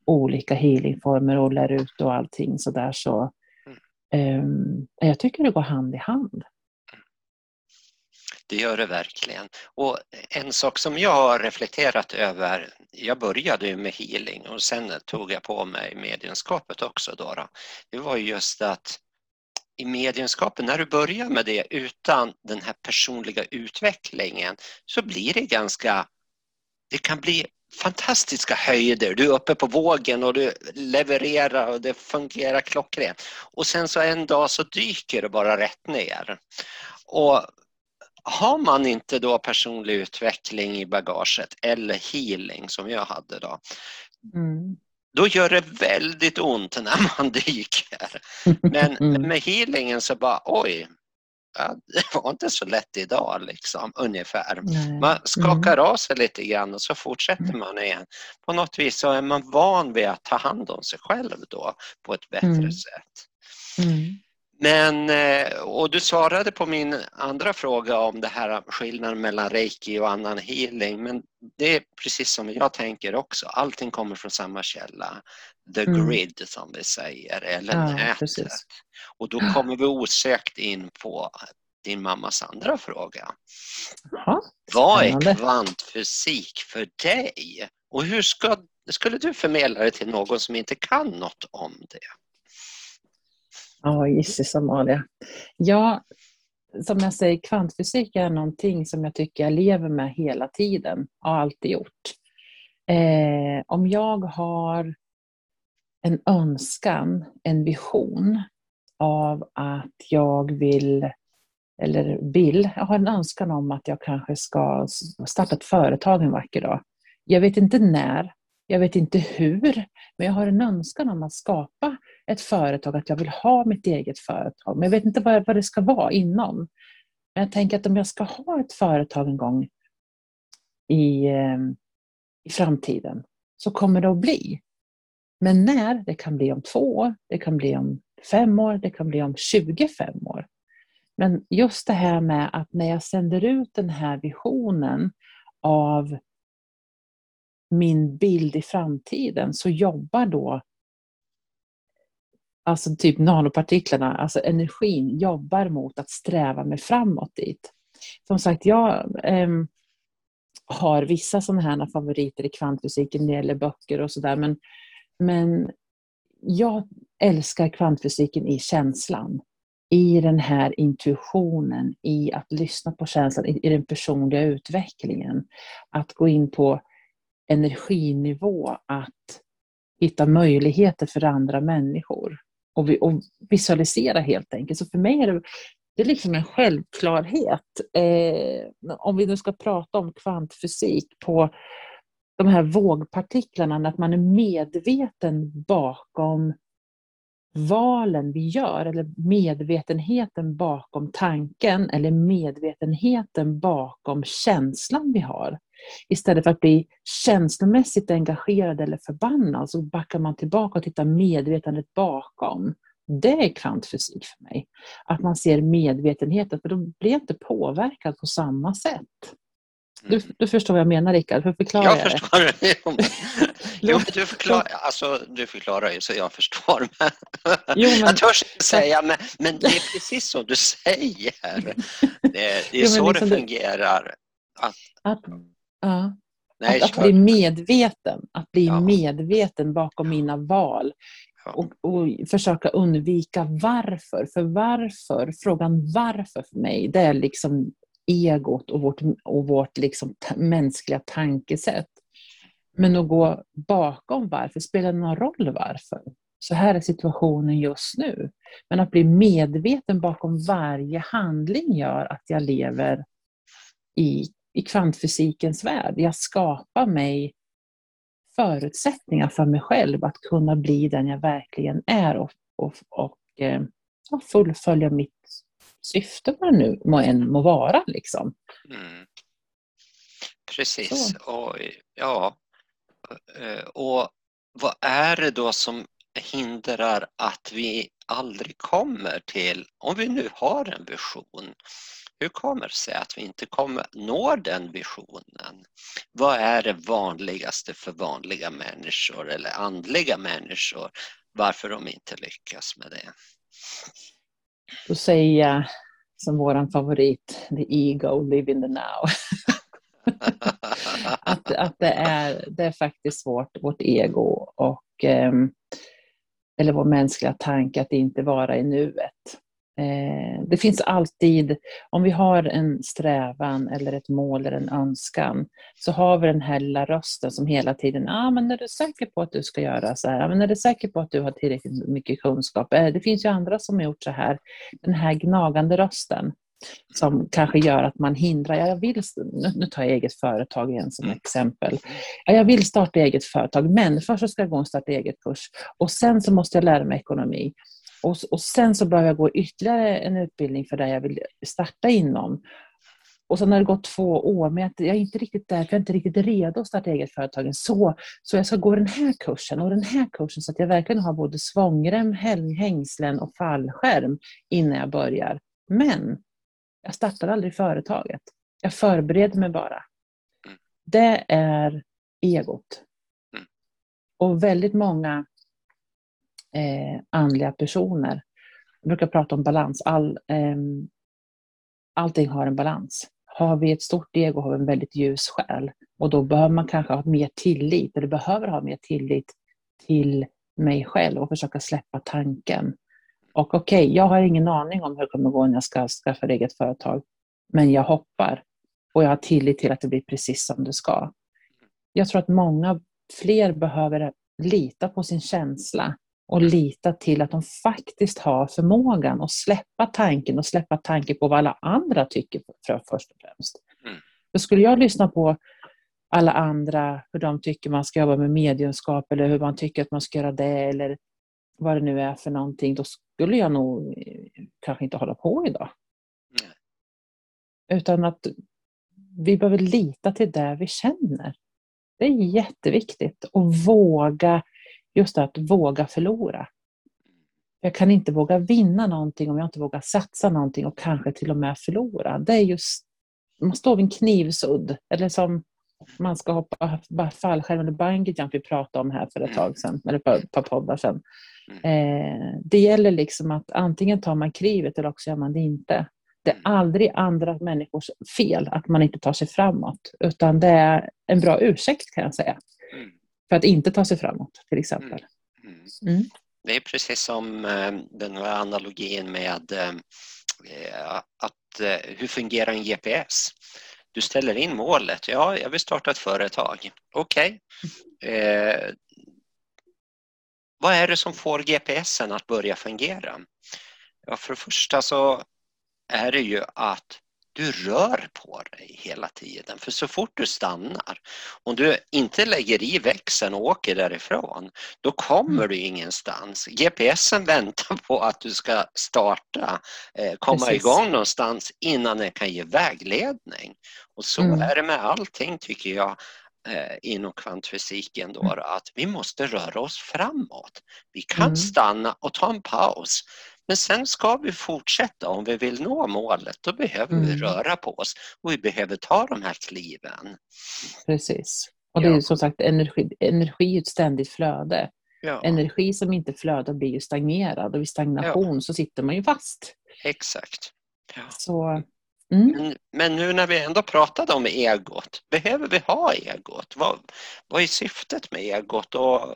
Speaker 2: olika healingformer och lär ut och allting sådär. Så, Ehm, jag tycker det går hand i hand.
Speaker 1: Det gör det verkligen. Och en sak som jag har reflekterat över, jag började ju med healing och sen tog jag på mig medienskapet också. Då. Det var just att i mediumskapet, när du börjar med det utan den här personliga utvecklingen så blir det ganska, det kan bli fantastiska höjder. Du är uppe på vågen och du levererar och det fungerar klockrent. Och sen så en dag så dyker det bara rätt ner. Och har man inte då personlig utveckling i bagaget eller healing som jag hade då, mm då gör det väldigt ont när man dyker. Men mm. med healingen så bara oj, ja, det var inte så lätt idag liksom, ungefär. Nej. Man skakar mm. av sig lite grann och så fortsätter mm. man igen. På något vis så är man van vid att ta hand om sig själv då på ett bättre mm. sätt. Mm. Men, eh, och du svarade på min andra fråga om det här skillnaden mellan reiki och annan healing, men det är precis som jag tänker också, allting kommer från samma källa, the mm. grid som vi säger, eller ja, nätet. Precis. Och då kommer vi osökt in på din mammas andra fråga.
Speaker 2: Jaha,
Speaker 1: Vad är kvantfysik för dig? Och hur ska, skulle du förmedla det till någon som inte kan något om det?
Speaker 2: Ja, gisses Amalia. Ja, som jag säger, kvantfysik är någonting som jag tycker jag lever med hela tiden, har alltid gjort. Eh, om jag har en önskan, en vision av att jag vill, eller vill, jag har en önskan om att jag kanske ska starta ett företag en vacker dag. Jag vet inte när, jag vet inte hur, men jag har en önskan om att skapa ett företag, att jag vill ha mitt eget företag. Men jag vet inte vad, vad det ska vara inom. Men jag tänker att om jag ska ha ett företag en gång i, eh, i framtiden så kommer det att bli. Men när? Det kan bli om två år, det kan bli om fem år, det kan bli om 25 år. Men just det här med att när jag sänder ut den här visionen av min bild i framtiden så jobbar då alltså typ nanopartiklarna, alltså energin jobbar mot att sträva mig framåt dit. Som sagt, jag äm, har vissa sådana här favoriter i kvantfysiken när det gäller böcker och sådär, men, men jag älskar kvantfysiken i känslan. I den här intuitionen, i att lyssna på känslan, i, i den personliga utvecklingen. Att gå in på energinivå, att hitta möjligheter för andra människor och, vi, och visualisera helt enkelt. Så för mig är det, det är liksom en självklarhet. Eh, om vi nu ska prata om kvantfysik på de här vågpartiklarna, att man är medveten bakom valen vi gör, eller medvetenheten bakom tanken, eller medvetenheten bakom känslan vi har. Istället för att bli känslomässigt engagerad eller förbannad så backar man tillbaka och tittar medvetandet bakom. Det är kvantfysik för mig. Att man ser medvetenheten, för då blir jag inte påverkad på samma sätt. Du, du förstår vad jag menar Rickard? Hur förklarar
Speaker 1: jag?
Speaker 2: Jag
Speaker 1: förstår. jo, du, förklarar, alltså, du förklarar ju så jag förstår. Jo, men, jag törs inte säga, men, men det är precis som du säger. Det, det är jo, så liksom det fungerar.
Speaker 2: Att, att, ja. Nej, att, att, bli medveten, att bli ja. medveten bakom mina val och, och, försöka undvika varför. För varför, frågan varför för mig, det är liksom egot och vårt, och vårt liksom mänskliga tankesätt. Men att gå bakom varför, spelar det någon roll varför? Så här är situationen just nu. Men att bli medveten bakom varje handling gör att jag lever i, i kvantfysikens värld. Jag skapar mig förutsättningar för mig själv att kunna bli den jag verkligen är och, och, och eh, fullfölja mitt syfte vad det nu må, än må vara. Liksom. Mm.
Speaker 1: Precis. Och, ja. Eh, och vad är det då som hindrar att vi aldrig kommer till, om vi nu har en vision, hur kommer det sig att vi inte kommer nå den visionen? Vad är det vanligaste för vanliga människor eller andliga människor, varför de inte lyckas med det?
Speaker 2: Då säger jag som vår favorit, the ego, live in the now. att, att det, är, det är faktiskt svårt, vårt ego och ehm, eller vår mänskliga tanke att inte vara i nuet. Eh, det finns alltid, om vi har en strävan eller ett mål eller en önskan, så har vi den här lilla rösten som hela tiden, ah, men är du säker på att du ska göra så här? Ah, men är du säker på att du har tillräckligt mycket kunskap? Eh, det finns ju andra som har gjort så här. Den här gnagande rösten som kanske gör att man hindrar, ja, jag vill, nu tar jag eget företag igen som exempel. Jag vill starta eget företag, men först ska jag gå en starta eget-kurs och sen så måste jag lära mig ekonomi. Och, och sen så behöver jag gå ytterligare en utbildning för det jag vill starta inom. Och sen har det gått två år, men jag är inte riktigt där, för jag är inte riktigt redo att starta eget företag. Så, så jag ska gå den här kursen och den här kursen så att jag verkligen har både svångrem, hängslen och fallskärm innan jag börjar. Men jag startar aldrig företaget. Jag förbereder mig bara. Det är egot. Och väldigt många eh, andliga personer. Jag brukar prata om balans. All, eh, allting har en balans. Har vi ett stort ego har vi en väldigt ljus själ. Och då behöver man kanske ha mer tillit, eller behöver ha mer tillit till mig själv och försöka släppa tanken. Och okej, okay, jag har ingen aning om hur det kommer gå när jag ska skaffa eget företag. Men jag hoppar och jag har tillit till att det blir precis som det ska. Jag tror att många fler behöver lita på sin känsla och lita till att de faktiskt har förmågan att släppa tanken och släppa tanken på vad alla andra tycker för, först och främst. Mm. För skulle jag lyssna på alla andra, hur de tycker man ska jobba med mediumskap eller hur man tycker att man ska göra det eller vad det nu är för någonting, då skulle jag nog eh, kanske inte hålla på idag. Mm. Utan att vi behöver lita till det vi känner. Det är jätteviktigt att våga, just att våga förlora. Jag kan inte våga vinna någonting om jag inte vågar satsa någonting och kanske till och med förlora. Det är just, man står vid en knivsudd, eller som man ska hoppa fallskärm eller bungyjump, vi pratade om här för ett tag sedan, eller ett par poddar sedan. Eh, det gäller liksom att antingen tar man klivet eller också gör man det inte. Det är aldrig andra människors fel att man inte tar sig framåt, utan det är en bra ursäkt kan jag säga. Mm. För att inte ta sig framåt till exempel. Mm.
Speaker 1: Mm. mm. Det är precis som eh, den här analogin med eh, att eh, hur fungerar en GPS? Du ställer in målet. Ja, jag vill starta ett företag. Okej. Okay. Eh, vad är det som får GPSen att börja fungera? Ja, för det första så är det ju att du rör på dig hela tiden. För så fort du stannar, om du inte lägger i växeln och åker därifrån, då kommer mm. du ingenstans. GPSen väntar på att du ska starta, eh, komma Precis. igång någonstans innan den kan ge vägledning. Och så mm. är det med allting tycker jag eh, inom kvantfysiken då, mm. att vi måste röra oss framåt. Vi kan mm. stanna och ta en paus men sen ska vi fortsätta om vi vill nå målet. Då behöver mm. vi röra på oss och vi behöver ta de här kliven.
Speaker 2: Precis. Och det är som sagt energi, energi är ett ständigt flöde. Ja. Energi som inte flödar blir ju stagnerad och vid stagnation ja. så sitter man ju fast.
Speaker 1: Exakt.
Speaker 2: Ja. Så
Speaker 1: Mm. Men, nu när vi ändå pratade om egot, behöver vi ha egot? Vad, vad är syftet med egot och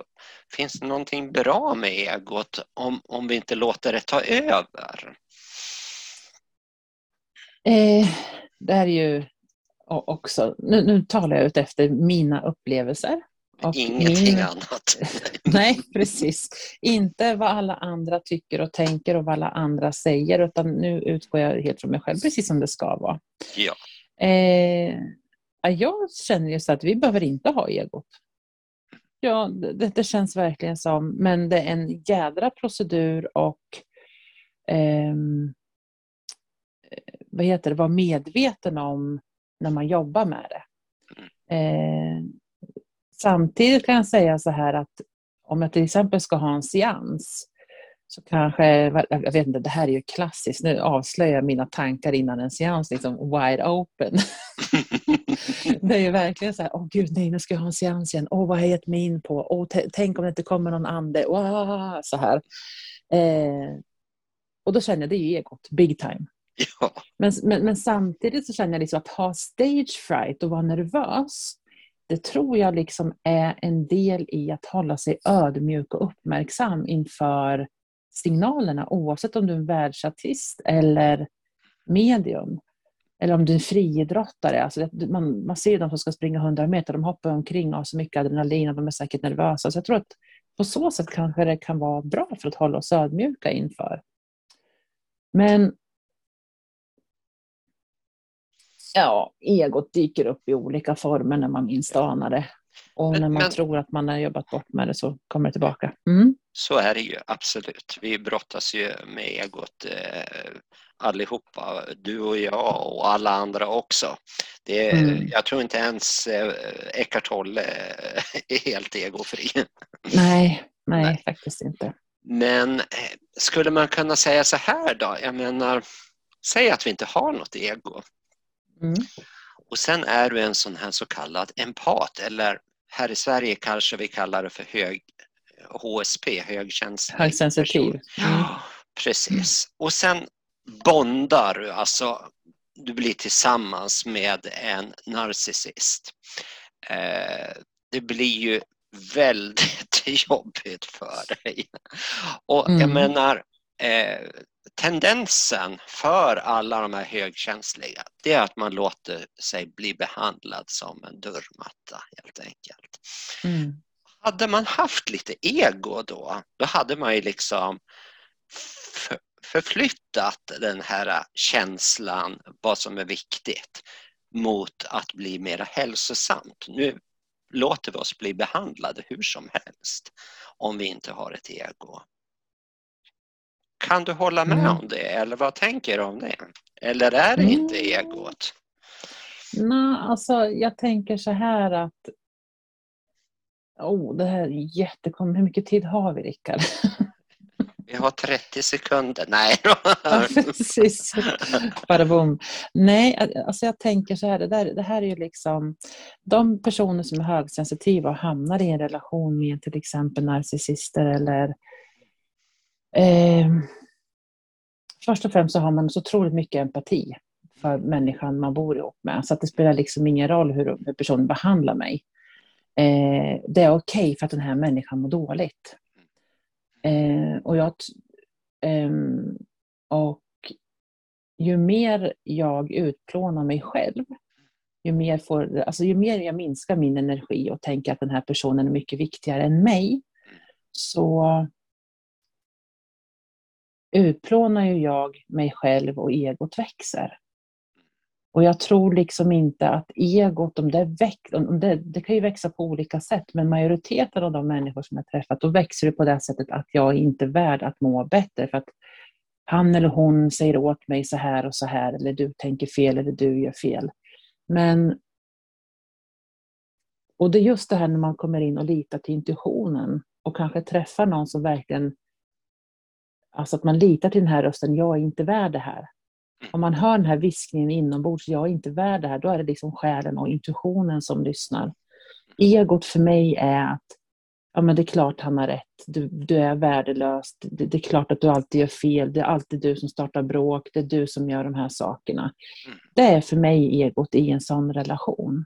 Speaker 1: finns det någonting bra med egot om, om vi inte låter det ta över?
Speaker 2: Eh, det här är ju också, nu, nu talar jag ut efter mina upplevelser
Speaker 1: och Ingenting min... annat.
Speaker 2: Nej, precis. Inte vad alla andra tycker och tänker och vad alla andra säger, utan nu utgår jag helt från mig själv, precis som det ska vara.
Speaker 1: Ja.
Speaker 2: Eh, jag känner just att vi behöver inte ha egot. Ja, det, det, känns verkligen som, men det är en jädra procedur och eh, vad heter det, vara medveten om när man jobbar med det. Mm. Eh, Samtidigt kan jag säga så här att om jag till exempel ska ha en seans så kanske, jag vet inte, det här är ju klassiskt, nu avslöjar jag mina tankar innan en seans, liksom wide open. det är ju verkligen så här, åh oh, gud nej, nu ska jag ha en seans igen, åh oh, vad har jag gett mig in på, oh, tänk om det inte kommer någon ande, wow, så här. Eh, och då känner jag, det är ju egot, big time. Ja. Men, men, men, samtidigt så känner jag liksom att ha stage fright och vara nervös, det tror jag liksom är en del i att hålla sig ödmjuk och uppmärksam inför signalerna oavsett om du är en världsartist eller medium. Eller om du är en friidrottare. Alltså man, man ser de som ska springa 100 meter, de hoppar omkring och har så mycket adrenalin och de är säkert nervösa. Så jag tror att på så sätt kanske det kan vara bra för att hålla oss ödmjuka inför. Men ja, egot dyker upp i olika former när man minst anar det. Och när man men, tror att man har jobbat bort med det så kommer det tillbaka. Mm.
Speaker 1: Så är det ju absolut. Vi brottas ju med egot eh, allihopa, du och jag och alla andra också. Det, mm. Jag tror inte ens eh, Eckart Tolle är helt egofri.
Speaker 2: Nej, nej, nej, faktiskt inte.
Speaker 1: Men eh, skulle man kunna säga så här då? Jag menar, säg att vi inte har något ego. Mm. Och sen är du en sån här så kallad empat eller här i Sverige kanske vi kallar det för hög HSP, högkänslig
Speaker 2: Högsensitiv.
Speaker 1: Ja, precis. Och sen bondar du, alltså du blir tillsammans med en narcissist. Eh, det blir ju väldigt jobbigt för dig. Och mm. jag menar, eh, tendensen för alla de här högkänsliga, det är att man låter sig bli behandlad som en dörrmatta helt enkelt. Mm. Hade man haft lite ego då, då hade man ju liksom förflyttat den här känslan, vad som är viktigt, mot att bli mer hälsosamt. Nu låter vi oss bli behandlade hur som helst om vi inte har ett ego. Kan du hålla med mm. om det eller vad tänker du om det? Eller är det inte mm. egot?
Speaker 2: Nej, alltså jag tänker så här att Oh, det här är jättekom. Hur mycket tid har vi, Rickard?
Speaker 1: Vi har 30 sekunder. Nej
Speaker 2: ja, precis. Bara bom. Nej, alltså jag tänker så här. Det, där, det här är ju liksom de personer som är högsensitiva och hamnar i en relation med till exempel narcissister eller eh, Först och främst så har man så otroligt mycket empati för människan man bor ihop med. Så att det spelar liksom ingen roll hur, hur personen behandlar mig. Eh, det är okej okay för att den här människan mår dåligt. Eh, och, jag, eh, och ju mer jag utplånar mig själv, ju mer, får, alltså ju mer jag minskar min energi och tänker att den här personen är mycket viktigare än mig, så utplånar ju jag mig själv och egot växer. Och jag tror liksom inte att egot, om det, väx, om det, det kan ju växa på olika sätt, men majoriteten av de människor som jag träffat, då växer det på det sättet att jag är inte värd att må bättre. För att han eller hon säger åt mig så här och så här, eller du tänker fel, eller du gör fel. Men och det är just det här när man kommer in och litar till intuitionen och kanske träffar någon som verkligen Alltså att man litar till den här rösten, jag är inte värd det här. Om man hör den här viskningen inombords, jag är inte värd det här, då är det liksom själen och intuitionen som lyssnar. Egot för mig är att ja, men det är klart han har rätt, du, du är värdelös, det, det, är klart att du alltid gör fel, det är alltid du som startar bråk, det är du som gör de här sakerna. Det är för mig egot i en sån relation.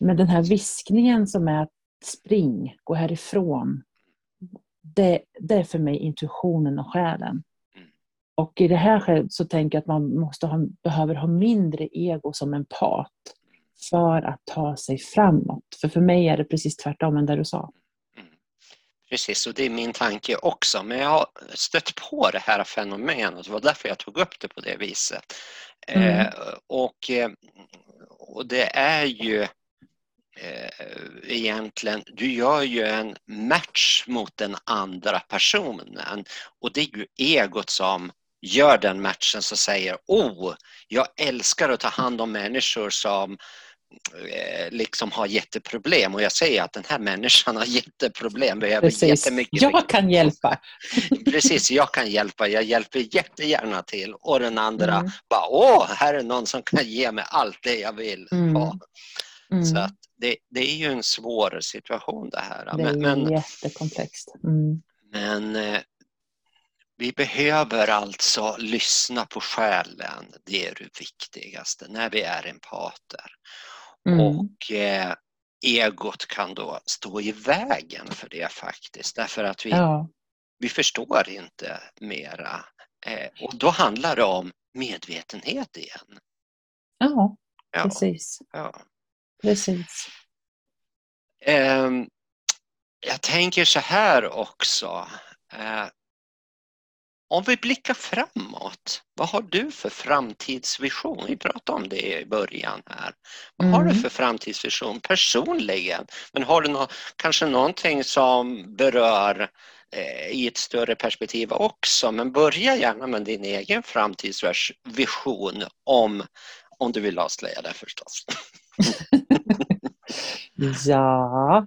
Speaker 2: Men den här viskningen som är spring, gå härifrån, det, det är för mig intuitionen och själen. Och i det här skedet så tänker jag att man måste ha, behöver ha mindre ego som en part för att ta sig framåt. För för mig är det precis tvärtom än det du sa. Mm.
Speaker 1: Precis, och det är min tanke också. Men jag har stött på det här fenomenet. Det var därför jag tog upp det på det viset. Mm. Eh, och, eh, och det är ju eh, egentligen, du gör ju en match mot den andra personen och det är ju egot som gör den matchen så säger oh, jag älskar att ta hand om människor som eh, liksom har jätteproblem och jag säger att den här människan har jätteproblem, behöver Precis. jättemycket.
Speaker 2: Jag kan hjälpa.
Speaker 1: Precis, jag kan hjälpa, jag hjälper jättegärna till och den andra mm. bara åh, här är någon som kan ge mig allt det jag vill mm. ha. Mm. Så att det, det, är ju en svår situation det här.
Speaker 2: Det är men, men, jättekomplext. Mm.
Speaker 1: Men eh, vi behöver alltså lyssna på själen, det är det viktigaste när vi är empater. Mm. Och eh, egot kan då stå i vägen för det faktiskt, därför att vi, ja. vi förstår inte mera. Eh, och då handlar det om medvetenhet igen.
Speaker 2: Ja, ja. precis. Ja. Precis.
Speaker 1: Eh, jag tänker så här också. Eh, om vi blickar framåt, vad har du för framtidsvision? Vi pratade om det i början här. Vad mm. har du mm. för framtidsvision personligen? Men har du no kanske någonting som berör eh, i ett större perspektiv också? Men börja gärna med din egen framtidsvision om, om du vill avslöja det förstås.
Speaker 2: ja,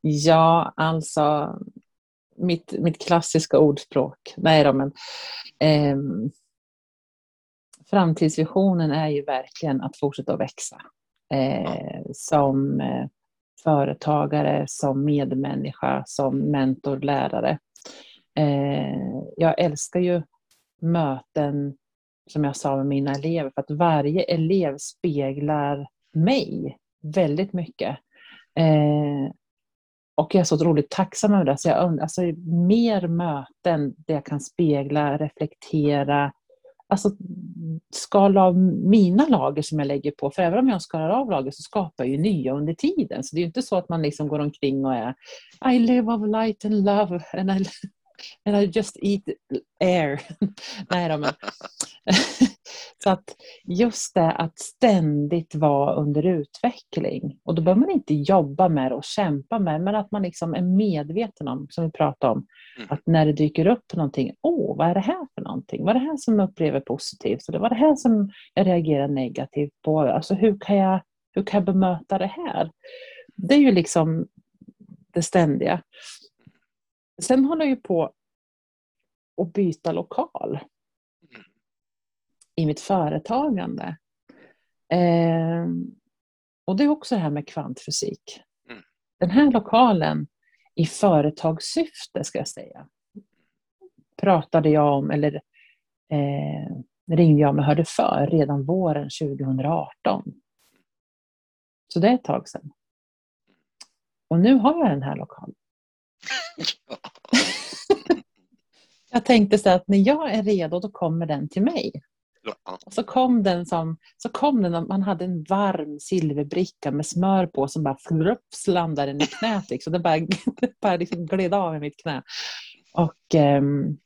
Speaker 2: ja, alltså mitt, mitt klassiska ordspråk. Nej då, men eh, framtidsvisionen är ju verkligen att fortsätta att växa. Eh, som eh, företagare, som medmänniska, som mentor, lärare. Eh, jag älskar ju möten som jag sa med mina elever, för att varje elev speglar mig väldigt mycket. Eh, och jag är så otroligt tacksam över det. Så jag, alltså, mer möten där jag kan spegla, reflektera, alltså skala av mina lager som jag lägger på. För även om jag skalar av lager så skapar jag ju nya under tiden. Så det är ju inte så att man liksom går omkring och är I live of light and love and I, and I just eat air. Nej då, men. så att just det att ständigt vara under utveckling. Och då behöver man inte jobba med det och kämpa med det, men att man liksom är medveten om, som vi pratade om, mm. att när det dyker upp någonting, åh, vad är det här för någonting? Vad är det här som jag upplever positivt? Eller vad är det här som jag reagerar negativt på? Alltså hur kan jag, hur kan jag bemöta det här? Det är ju liksom det ständiga. Sen håller jag ju på att byta lokal i mitt företagande. Eh, och det är också det här med kvantfysik. Mm. Den här lokalen i företagssyfte, ska jag säga, pratade jag om, eller eh, ringde jag och hörde för redan våren 2018. Så det är ett tag sedan. Och nu har jag den här lokalen. jag tänkte så att när jag är redo, då kommer den till mig. Och så kom den som, så kom den, man hade en varm silverbricka med smör på som bara flups landade i knät. Liksom. Det bara, bara liksom gled av i mitt knä. Och eh,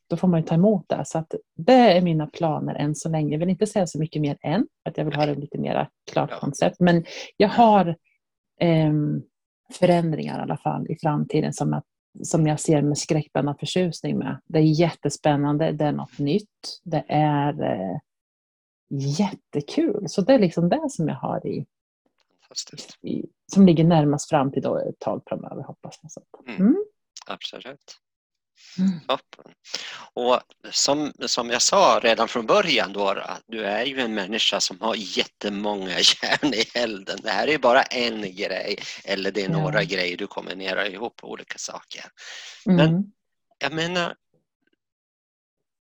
Speaker 2: då får man ju ta emot det. Så att det är mina planer än så länge. Jag vill inte säga så mycket mer än, att jag vill ha det lite mer klart koncept. Men jag har eh, förändringar i alla fall i framtiden som, att, som jag ser med skräckblandad förtjusning med. Det är jättespännande, det är något nytt. Det är eh, jättekul. Så det är liksom det som jag har i, i som ligger närmast fram till då ett tag framöver hoppas jag. Mm.
Speaker 1: Mm. Absolut. Mm. Och som, som jag sa redan från början då, du är ju en människa som har jättemånga järn i elden. Det här är bara en grej eller det är några ja. grejer du kombinerar ihop olika saker. Men mm. jag menar,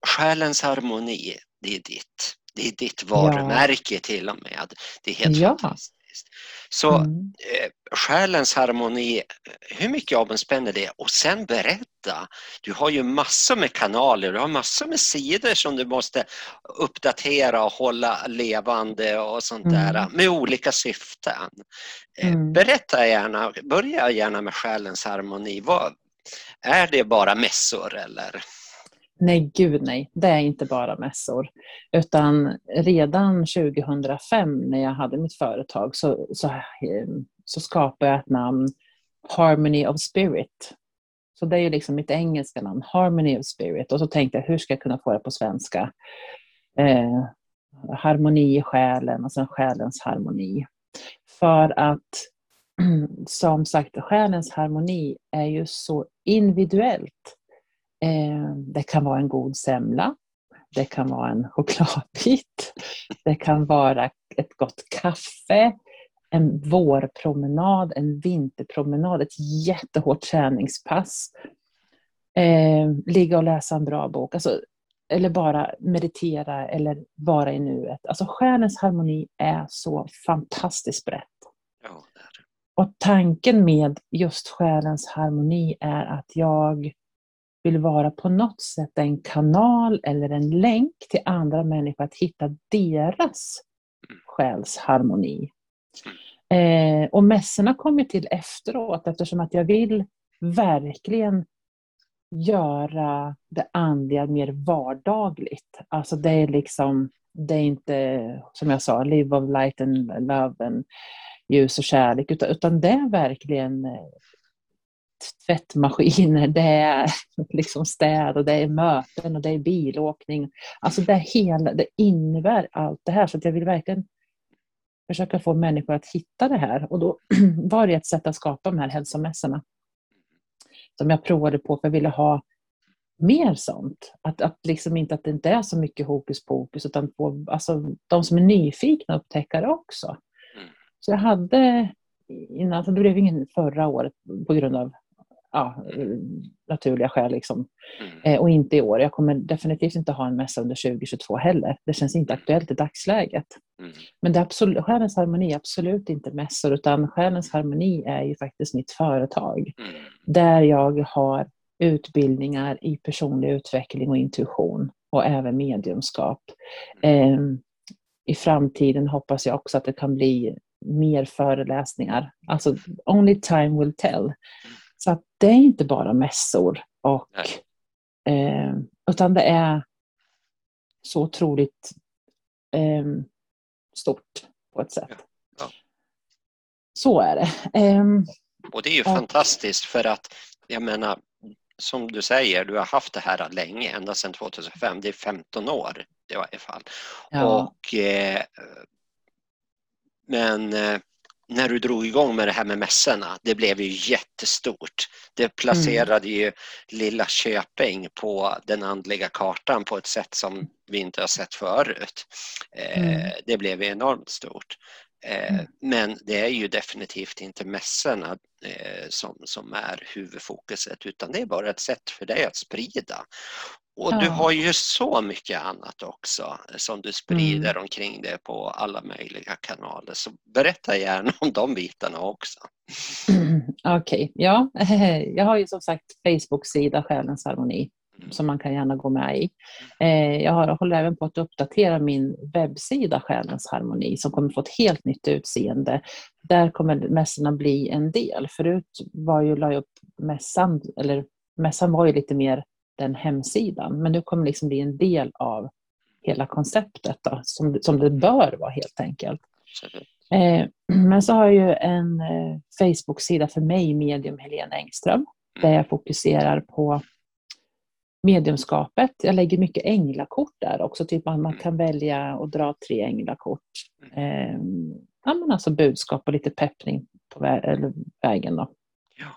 Speaker 1: själens harmoni, det är ditt. Det är ditt varumärke ja. till och med. Det är helt ja. fantastiskt. Så mm. eh, själens harmoni, hur mycket omspänner det? Och sen berätta. Du har ju massor med kanaler, du har massor med sidor som du måste uppdatera och hålla levande och sånt mm. där med olika syften. Eh, mm. Berätta gärna, börja gärna med själens harmoni. Vad, är det bara mässor eller?
Speaker 2: Nej, gud nej. Det är inte bara mässor. Utan redan 2005 när jag hade mitt företag så, så, eh, så skapade jag ett namn, Harmony of Spirit. Så det är ju liksom mitt engelska namn, Harmony of Spirit. Och så tänkte jag, hur ska jag kunna få det på svenska? Eh, harmoni i själen och sen själens harmoni. För att som sagt, själens harmoni är ju så individuellt. Eh, det kan vara en god semla. Det kan vara en chokladbit. Det kan vara ett gott kaffe. En vårpromenad, en vinterpromenad, ett jättehårt träningspass. Eh, ligga och läsa en bra bok. Alltså, eller bara meditera eller vara i nuet. Alltså själens harmoni är så fantastiskt brett. Ja, och tanken med just själens harmoni är att jag vill vara på något sätt en kanal eller en länk till andra människor att hitta deras själsharmoni. Eh, och mässorna kommer till efteråt eftersom att jag vill verkligen göra det andliga mer vardagligt. Alltså det är liksom, det är inte som jag sa, live of light and love and ljus och kärlek, utan, utan det är verkligen eh, tvättmaskiner, det är liksom städ och det är möten och det är bilåkning. Alltså det, hela, det innebär allt det här. Så jag vill verkligen försöka få människor att hitta det här. Och då var det ett sätt att skapa de här hälsomässorna. Som jag provade på för jag ville ha mer sånt. Att, att, liksom inte, att det inte är så mycket hokus pokus utan få, alltså, de som är nyfikna upptäcker det också. Mm. Så jag hade innan, så det blev ingen förra året på grund av ja, naturliga skäl. Liksom.
Speaker 1: Mm.
Speaker 2: Eh, och inte i år. Jag kommer definitivt inte ha en mässa under 2022 heller. Det känns inte aktuellt i dagsläget.
Speaker 1: Mm.
Speaker 2: Men det är absolut, Själens harmoni är absolut inte mässor, utan Själens harmoni är ju faktiskt mitt företag.
Speaker 1: Mm.
Speaker 2: Där jag har utbildningar i personlig utveckling och intuition och även mediumskap. Eh, I framtiden hoppas jag också att det kan bli mer föreläsningar. Alltså, only time will tell. Så att det är inte bara mässor, och, eh, utan det är så otroligt eh, stort på ett sätt.
Speaker 1: Ja. Ja.
Speaker 2: Så är det. Eh,
Speaker 1: Och det är ju
Speaker 2: och,
Speaker 1: fantastiskt för att jag menar, som du säger, du har haft det här länge, ända sedan 2005. Det är 15 år i varje fall.
Speaker 2: Ja.
Speaker 1: Och, eh, men eh, när du drog igång med det här med mässorna, det blev ju jättestort. Det placerade mm. ju lilla Köping på den andliga kartan på ett sätt som vi inte har sett förut. Eh,
Speaker 2: Mm.
Speaker 1: Det blev enormt stort. Eh,
Speaker 2: Mm.
Speaker 1: Men det är ju definitivt inte mässorna eh, som, som är huvudfokuset utan det är bara ett sätt för dig att sprida. Och du
Speaker 2: Ja.
Speaker 1: har ju så mycket annat också som du sprider
Speaker 2: Mm.
Speaker 1: omkring det på alla möjliga kanaler. Så berätta gärna om de bitarna också.
Speaker 2: Okej, ja. Jag har ju som sagt Facebook-sida Själens harmoni
Speaker 1: Mm.
Speaker 2: som man kan gärna gå med i. Eh, Jag har, håller även på att uppdatera min webbsida Själens harmoni som kommer få ett helt nytt utseende. Där kommer mässorna bli en del. Förut var ju, la jag upp mässan, eller mässan var ju lite mer den hemsidan, men nu kommer liksom bli en del av hela konceptet då, som, som det bör vara helt enkelt. Eh, Men så har jag ju en eh, Facebook-sida för mig, medium Helena Engström, där jag fokuserar på mediumskapet. Jag lägger mycket änglakort där också, typ att man kan välja att dra tre änglakort. Eh, ja, men alltså budskap och lite peppning på vä eller vägen. Då.
Speaker 1: Ja.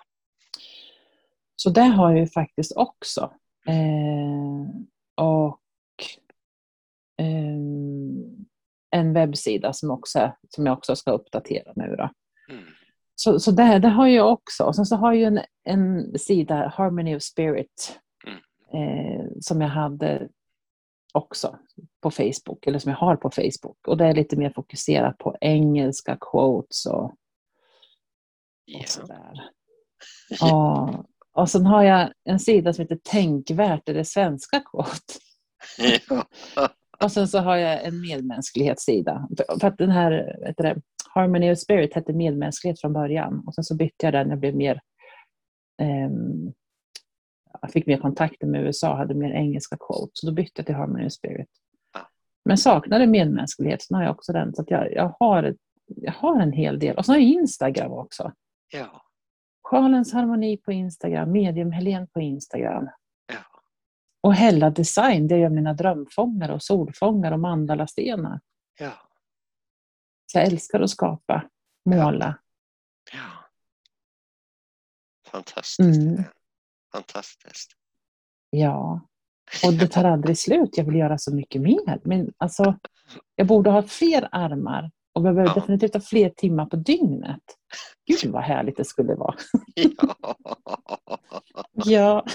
Speaker 2: Så det har jag ju faktiskt också. Eh, och ehm, en webbsida som, också, som jag också ska uppdatera nu. Då.
Speaker 1: Mm.
Speaker 2: Så, så det, det har jag också. Och sen så har jag en, en sida, Harmony of Spirit,
Speaker 1: Mm.
Speaker 2: eh, som jag hade också på Facebook, eller som jag har på Facebook. Och det är lite mer fokuserat på engelska quotes och, och
Speaker 1: Ja.
Speaker 2: sådär. och sen har jag en sida som heter Tänkvärt, är det svenska.
Speaker 1: Ja.
Speaker 2: Och sen så har jag en medmänsklighetssida. För, att den här du det, Harmony of Spirit hette medmänsklighet från början. Och sen så bytte jag den, jag blev mer... ehm, jag fick mer kontakter med USA, hade mer engelska quotes. Så då bytte jag till Harmony of Spirit. Men saknade medmänsklighet, så nu har jag också den. Så att jag, jag, har, jag har en hel del. Och så har jag Instagram också.
Speaker 1: Ja.
Speaker 2: Själens harmoni på Instagram, medium Helen på Instagram.
Speaker 1: Ja.
Speaker 2: Och Hella Design, jag gör mina drömfångar och solfångar och mandalastenar.
Speaker 1: Ja.
Speaker 2: Så jag älskar att skapa, måla.
Speaker 1: ja. Fantastiskt.
Speaker 2: Mm.
Speaker 1: Fantastiskt.
Speaker 2: Ja. Och det tar aldrig slut. Jag vill göra så mycket mer. Men alltså, jag borde ha fler armar och behöver
Speaker 1: Ja.
Speaker 2: definitivt ha fler timmar på dygnet. Gud vad härligt det skulle vara.
Speaker 1: Ja.
Speaker 2: Ja.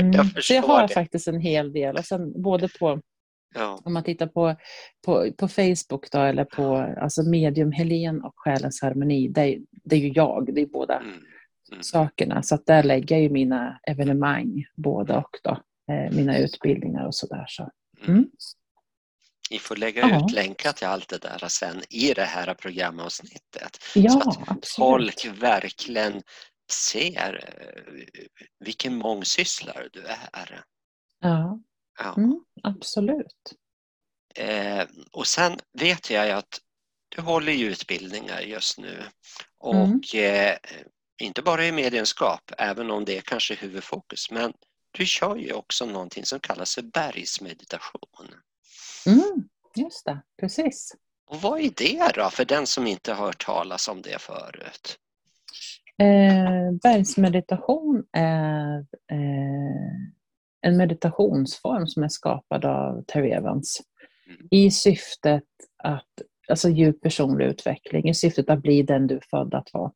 Speaker 2: Mm.
Speaker 1: Jag
Speaker 2: så
Speaker 1: förstår
Speaker 2: jag har
Speaker 1: det.
Speaker 2: faktiskt en hel del. Och sen både på,
Speaker 1: Ja.
Speaker 2: om man tittar på, på, på Facebook då, eller på alltså Medium Helen och Själens harmoni. Det är, det är ju jag, det är båda
Speaker 1: Mm. Mm.
Speaker 2: sakerna. Så att där lägger jag ju mina evenemang, båda och då. Eh, mina utbildningar och sådär. Så. Mm.
Speaker 1: Vi får lägga
Speaker 2: Ja.
Speaker 1: ut länkar till allt det där sen i det här programavsnittet.
Speaker 2: Ja,
Speaker 1: Så att
Speaker 2: absolut.
Speaker 1: folk verkligen ser eh, vilken mångsysslare du är.
Speaker 2: Ja,
Speaker 1: Ja.
Speaker 2: mm, absolut.
Speaker 1: Eh, och sen vet jag ju att du håller ju utbildningar just nu och
Speaker 2: Mm.
Speaker 1: eh, inte bara i medienskap, även om det är kanske huvudfokus, men du kör ju också någonting som kallas för bergsmeditation.
Speaker 2: Mm, just det, precis.
Speaker 1: Och vad är det då för den som inte har hört talas om det förut?
Speaker 2: Eh, bergsmeditation är eh, en meditationsform som är skapad av Terry Evans
Speaker 1: Mm.
Speaker 2: i syftet att, alltså djup personlig utveckling, i syftet att bli den du är född att vara.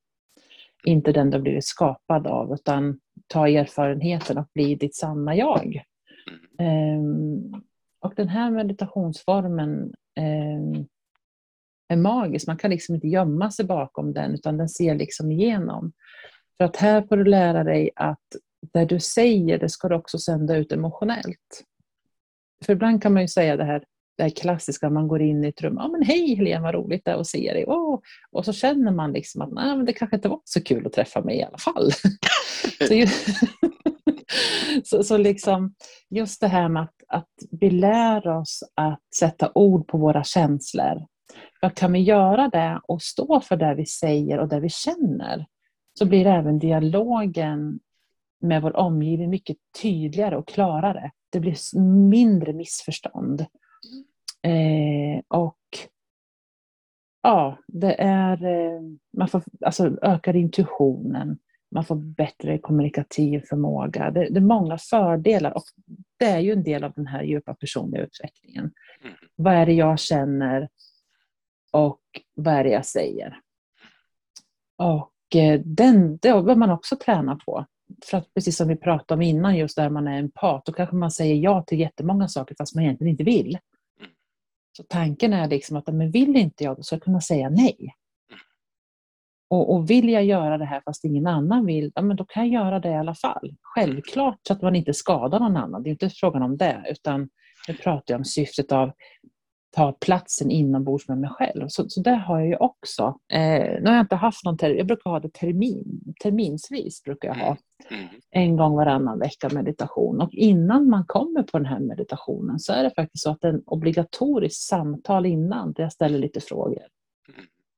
Speaker 2: inte den du har blivit skapad av, utan ta erfarenheten och bli ditt sanna jag. Um, och den här meditationsformen eh, är magisk. Man kan liksom inte gömma sig bakom den, utan den ser liksom igenom. För att här får du lära dig att det du säger, det ska du också sända ut emotionellt. För ibland kan man ju säga det här, det här klassiska, man går in i ett rum, ja men hej Helene, vad roligt det är att se dig. Oh. Och så känner man liksom att nej, men det kanske inte var så kul att träffa mig i alla fall. så, ju, så, så, liksom, just det här med att, att vi lär oss att sätta ord på våra känslor. För kan vi göra det och stå för det vi säger och det vi känner, så blir även dialogen med vår omgivning mycket tydligare och klarare. Det blir mindre missförstånd. Eh, och ja, det är, eh, man får alltså, ökar intuitionen, man får bättre kommunikativ förmåga. Det, det, är många fördelar och det är ju en del av den här djupa personliga utvecklingen. Mm. Vad är det jag känner och vad är det jag säger? Och eh, den, det behöver man också träna på. För att precis som vi pratade om innan, just där man är empat, då kanske man säger ja till jättemånga saker fast man egentligen inte vill. Så tanken är liksom att men vill inte jag, då ska jag kunna säga nej. Och, och, vill jag göra det här fast ingen annan vill, ja, men då kan jag göra det i alla fall. Självklart så att man inte skadar någon annan, det är inte frågan om det, utan nu pratar jag om syftet av ta platsen inombords med mig själv. Så, så det har jag ju också. Eh, nu har jag inte haft någon termin, jag brukar ha det termin, terminsvis. brukar jag ha. Mm. En gång varannan vecka meditation. Och innan man kommer på den här meditationen så är det faktiskt så att det är en obligatorisk samtal innan där jag ställer lite frågor.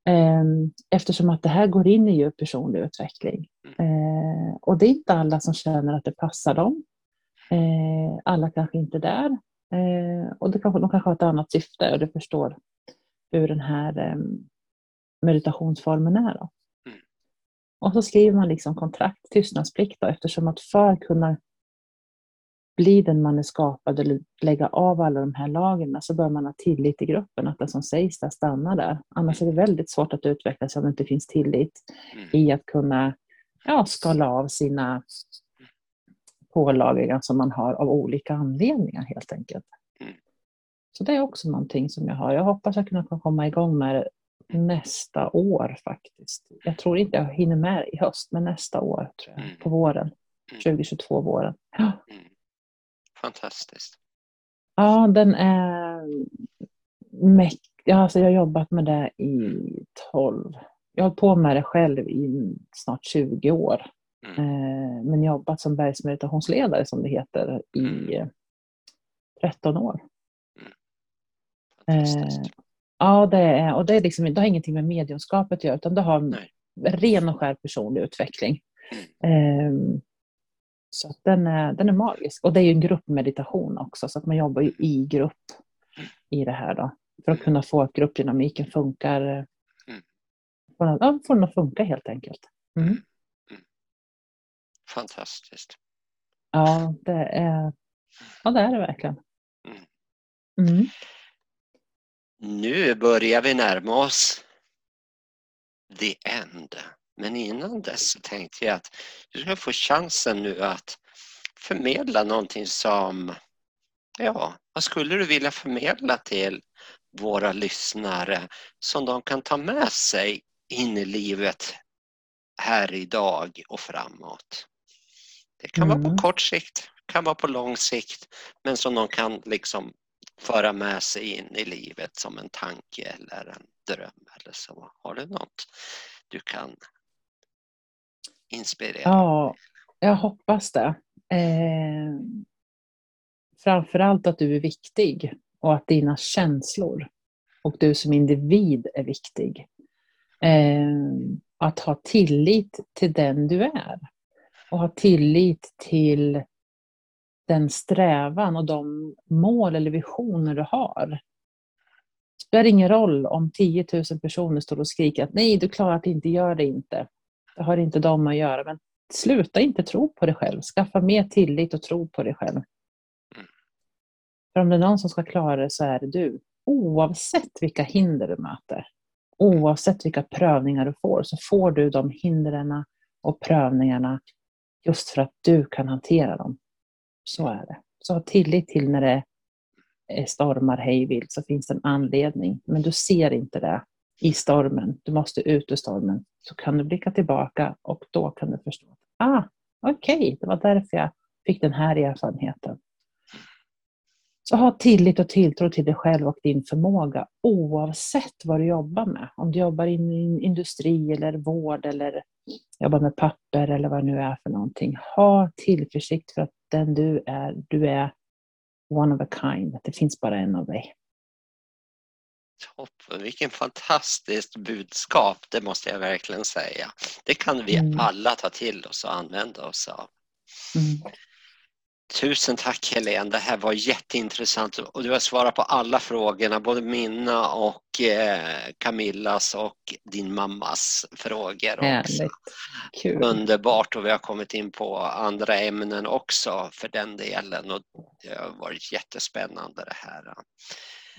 Speaker 2: Eh, eftersom att det här går in i djup personlig utveckling. Eh, och det är inte alla som känner att det passar dem. Eh, alla kanske inte är där. Och det kanske, de kanske har ett annat syfte och du förstår hur den här meditationsformen är. Då. Mm. Och så skriver man liksom kontrakt, tystnadsplikt då, eftersom att för att kunna bli den man är skapad eller lägga av alla de här lagren så bör man ha tillit i gruppen, att det som sägs där stannar där. Annars är det väldigt svårt att utvecklas om det inte finns tillit mm. i att kunna ja, skala av sina pålagringar som man har av olika anledningar helt enkelt. Mm. Så det är också någonting som jag har. Jag hoppas att jag kan komma igång med det nästa år faktiskt. Jag tror inte jag hinner med i höst, men nästa år tror jag, mm. på våren. 2022 mm. våren. Ja.
Speaker 1: Fantastiskt.
Speaker 2: Ja, den är mäktig. Alltså jag har jobbat med det i 12, jag har hållit på med det själv i snart 20 år. Mm. Eh, men jobbat som bergsmeditationsledare som det heter i 13 mm. år. Mm. Eh, ja, det, är, och det, är liksom, det har ingenting med mediumskapet att göra utan det har Nej. ren och skär personlig utveckling. Mm. Så att den, är, den är magisk. Och det är ju en gruppmeditation också så att man jobbar ju i grupp i det här då. För att kunna få att gruppdynamiken funkar. Mm. Ja, får den att funka helt enkelt. Mm
Speaker 1: fantastiskt.
Speaker 2: Ja, det är, ja, det, är det verkligen. Mm.
Speaker 1: mm. Nu börjar vi närma oss the end. Men innan dess så tänkte jag att du ska få chansen nu att förmedla någonting som, ja, vad skulle du vilja förmedla till våra lyssnare som de kan ta med sig in i livet här idag och framåt? Det kan mm. vara på mm. kort sikt, kan vara på lång sikt, men som de kan liksom föra med sig in i livet som en tanke eller en dröm eller så. Har du något du kan inspirerad.
Speaker 2: Ja, jag hoppas det. Eh, framförallt att du är viktig och att dina känslor och du som individ är viktig. Eh, att ha tillit till den du är och ha tillit till den strävan och de mål eller visioner du har. Det spelar ingen roll om 10 000 personer står och skriker att nej, du klarar att inte, gör det inte. Det har inte de att göra. Men sluta inte tro på dig själv. Skaffa mer tillit och tro på dig själv. För om det är någon som ska klara det så är det du. Oavsett vilka hinder du möter, oavsett vilka prövningar du får, så får du de hindren och prövningarna just för att du kan hantera dem. Så är det. Så ha tillit till när det stormar hejvilt så finns det en anledning. Men du ser inte det i stormen. Du måste ut ur stormen. Så kan du blicka tillbaka och då kan du förstå. Ah, okej, okay, det var därför jag fick den här erfarenheten. Så ha tillit och tilltro till dig själv och din förmåga oavsett vad du jobbar med. Om du jobbar i industri eller vård eller jobbar med papper eller vad det nu är för någonting. Ha tillförsikt för att den du är, du är one of a kind. Det finns bara en av dig.
Speaker 1: Toppen, vilken fantastiskt budskap, det måste jag verkligen säga. Det kan vi mm. alla ta till oss och använda oss av. Mm. Tusen tack Helene, det här var jätteintressant och du har svarat på alla frågorna, både mina och eh, Camillas och din mammas frågor också. Underbart och vi har kommit in på andra ämnen också för den delen och det har varit jättespännande det här.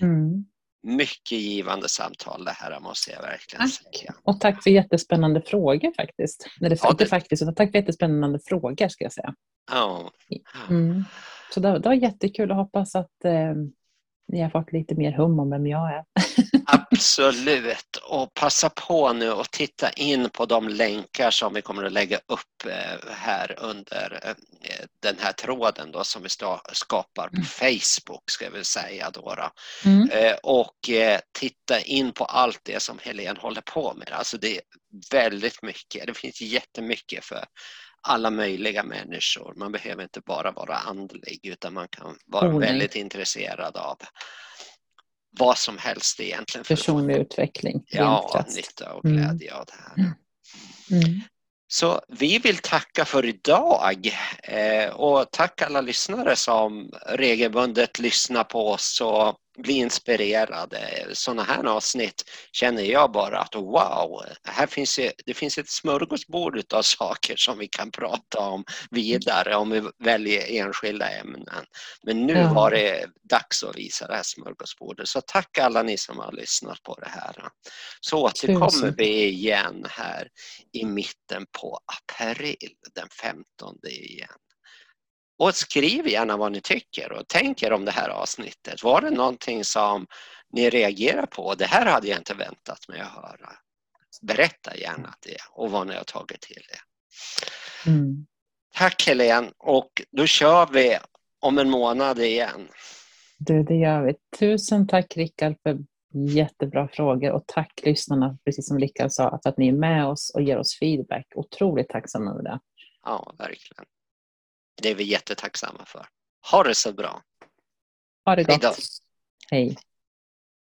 Speaker 1: Mm. Mycket givande samtal det här måste jag verkligen tack. säga.
Speaker 2: Och tack för jättespännande frågor faktiskt. Eller ja, det... faktiskt, utan tack för jättespännande frågor ska jag säga. Ja. Mm. Så det, det var jättekul och hoppas att eh, ni har fått lite mer hum om vem jag är.
Speaker 1: Absolut, och passa på nu och titta in på de länkar som vi kommer att lägga upp eh, här under eh, den här tråden då som vi skapar på mm. Facebook ska vi säga då. då. Mm. Eh, och titta in på allt det som Helene håller på med. Alltså det är väldigt mycket, det finns jättemycket för alla möjliga människor. Man behöver inte bara vara andlig utan man kan vara oh, väldigt intresserad av vad som helst egentligen.
Speaker 2: Personlig utveckling.
Speaker 1: Ja, nytta och mm. glädje mm. av det här. Mm. Så vi vill tacka för idag eh, och tacka alla lyssnare som regelbundet lyssnar på oss och blir inspirerade. Sådana här avsnitt känner jag bara att wow, här finns det, det finns ett smörgåsbord av saker som vi kan prata om vidare om vi väljer enskilda ämnen. Men nu ja. var det dags att visa det här smörgåsbordet. Så tack alla ni som har lyssnat på det här. Så återkommer vi igen här i mitten på april, den 15 igen. Och skriv gärna vad ni tycker och tänker om det här avsnittet. Var det någonting som ni reagerar på? Det här hade jag inte väntat mig att höra. Berätta gärna det och vad ni har tagit till er. Mm. Tack Helene och då kör vi om en månad igen.
Speaker 2: Du, det gör vi. Tusen tack Rickard för jättebra frågor och tack lyssnarna, precis som Rickard sa, för att ni är med oss och ger oss feedback. Otroligt tacksamma över det.
Speaker 1: Ja, verkligen. Det är vi jättetacksamma för. Ha det så bra.
Speaker 2: Ha det gott. Hej.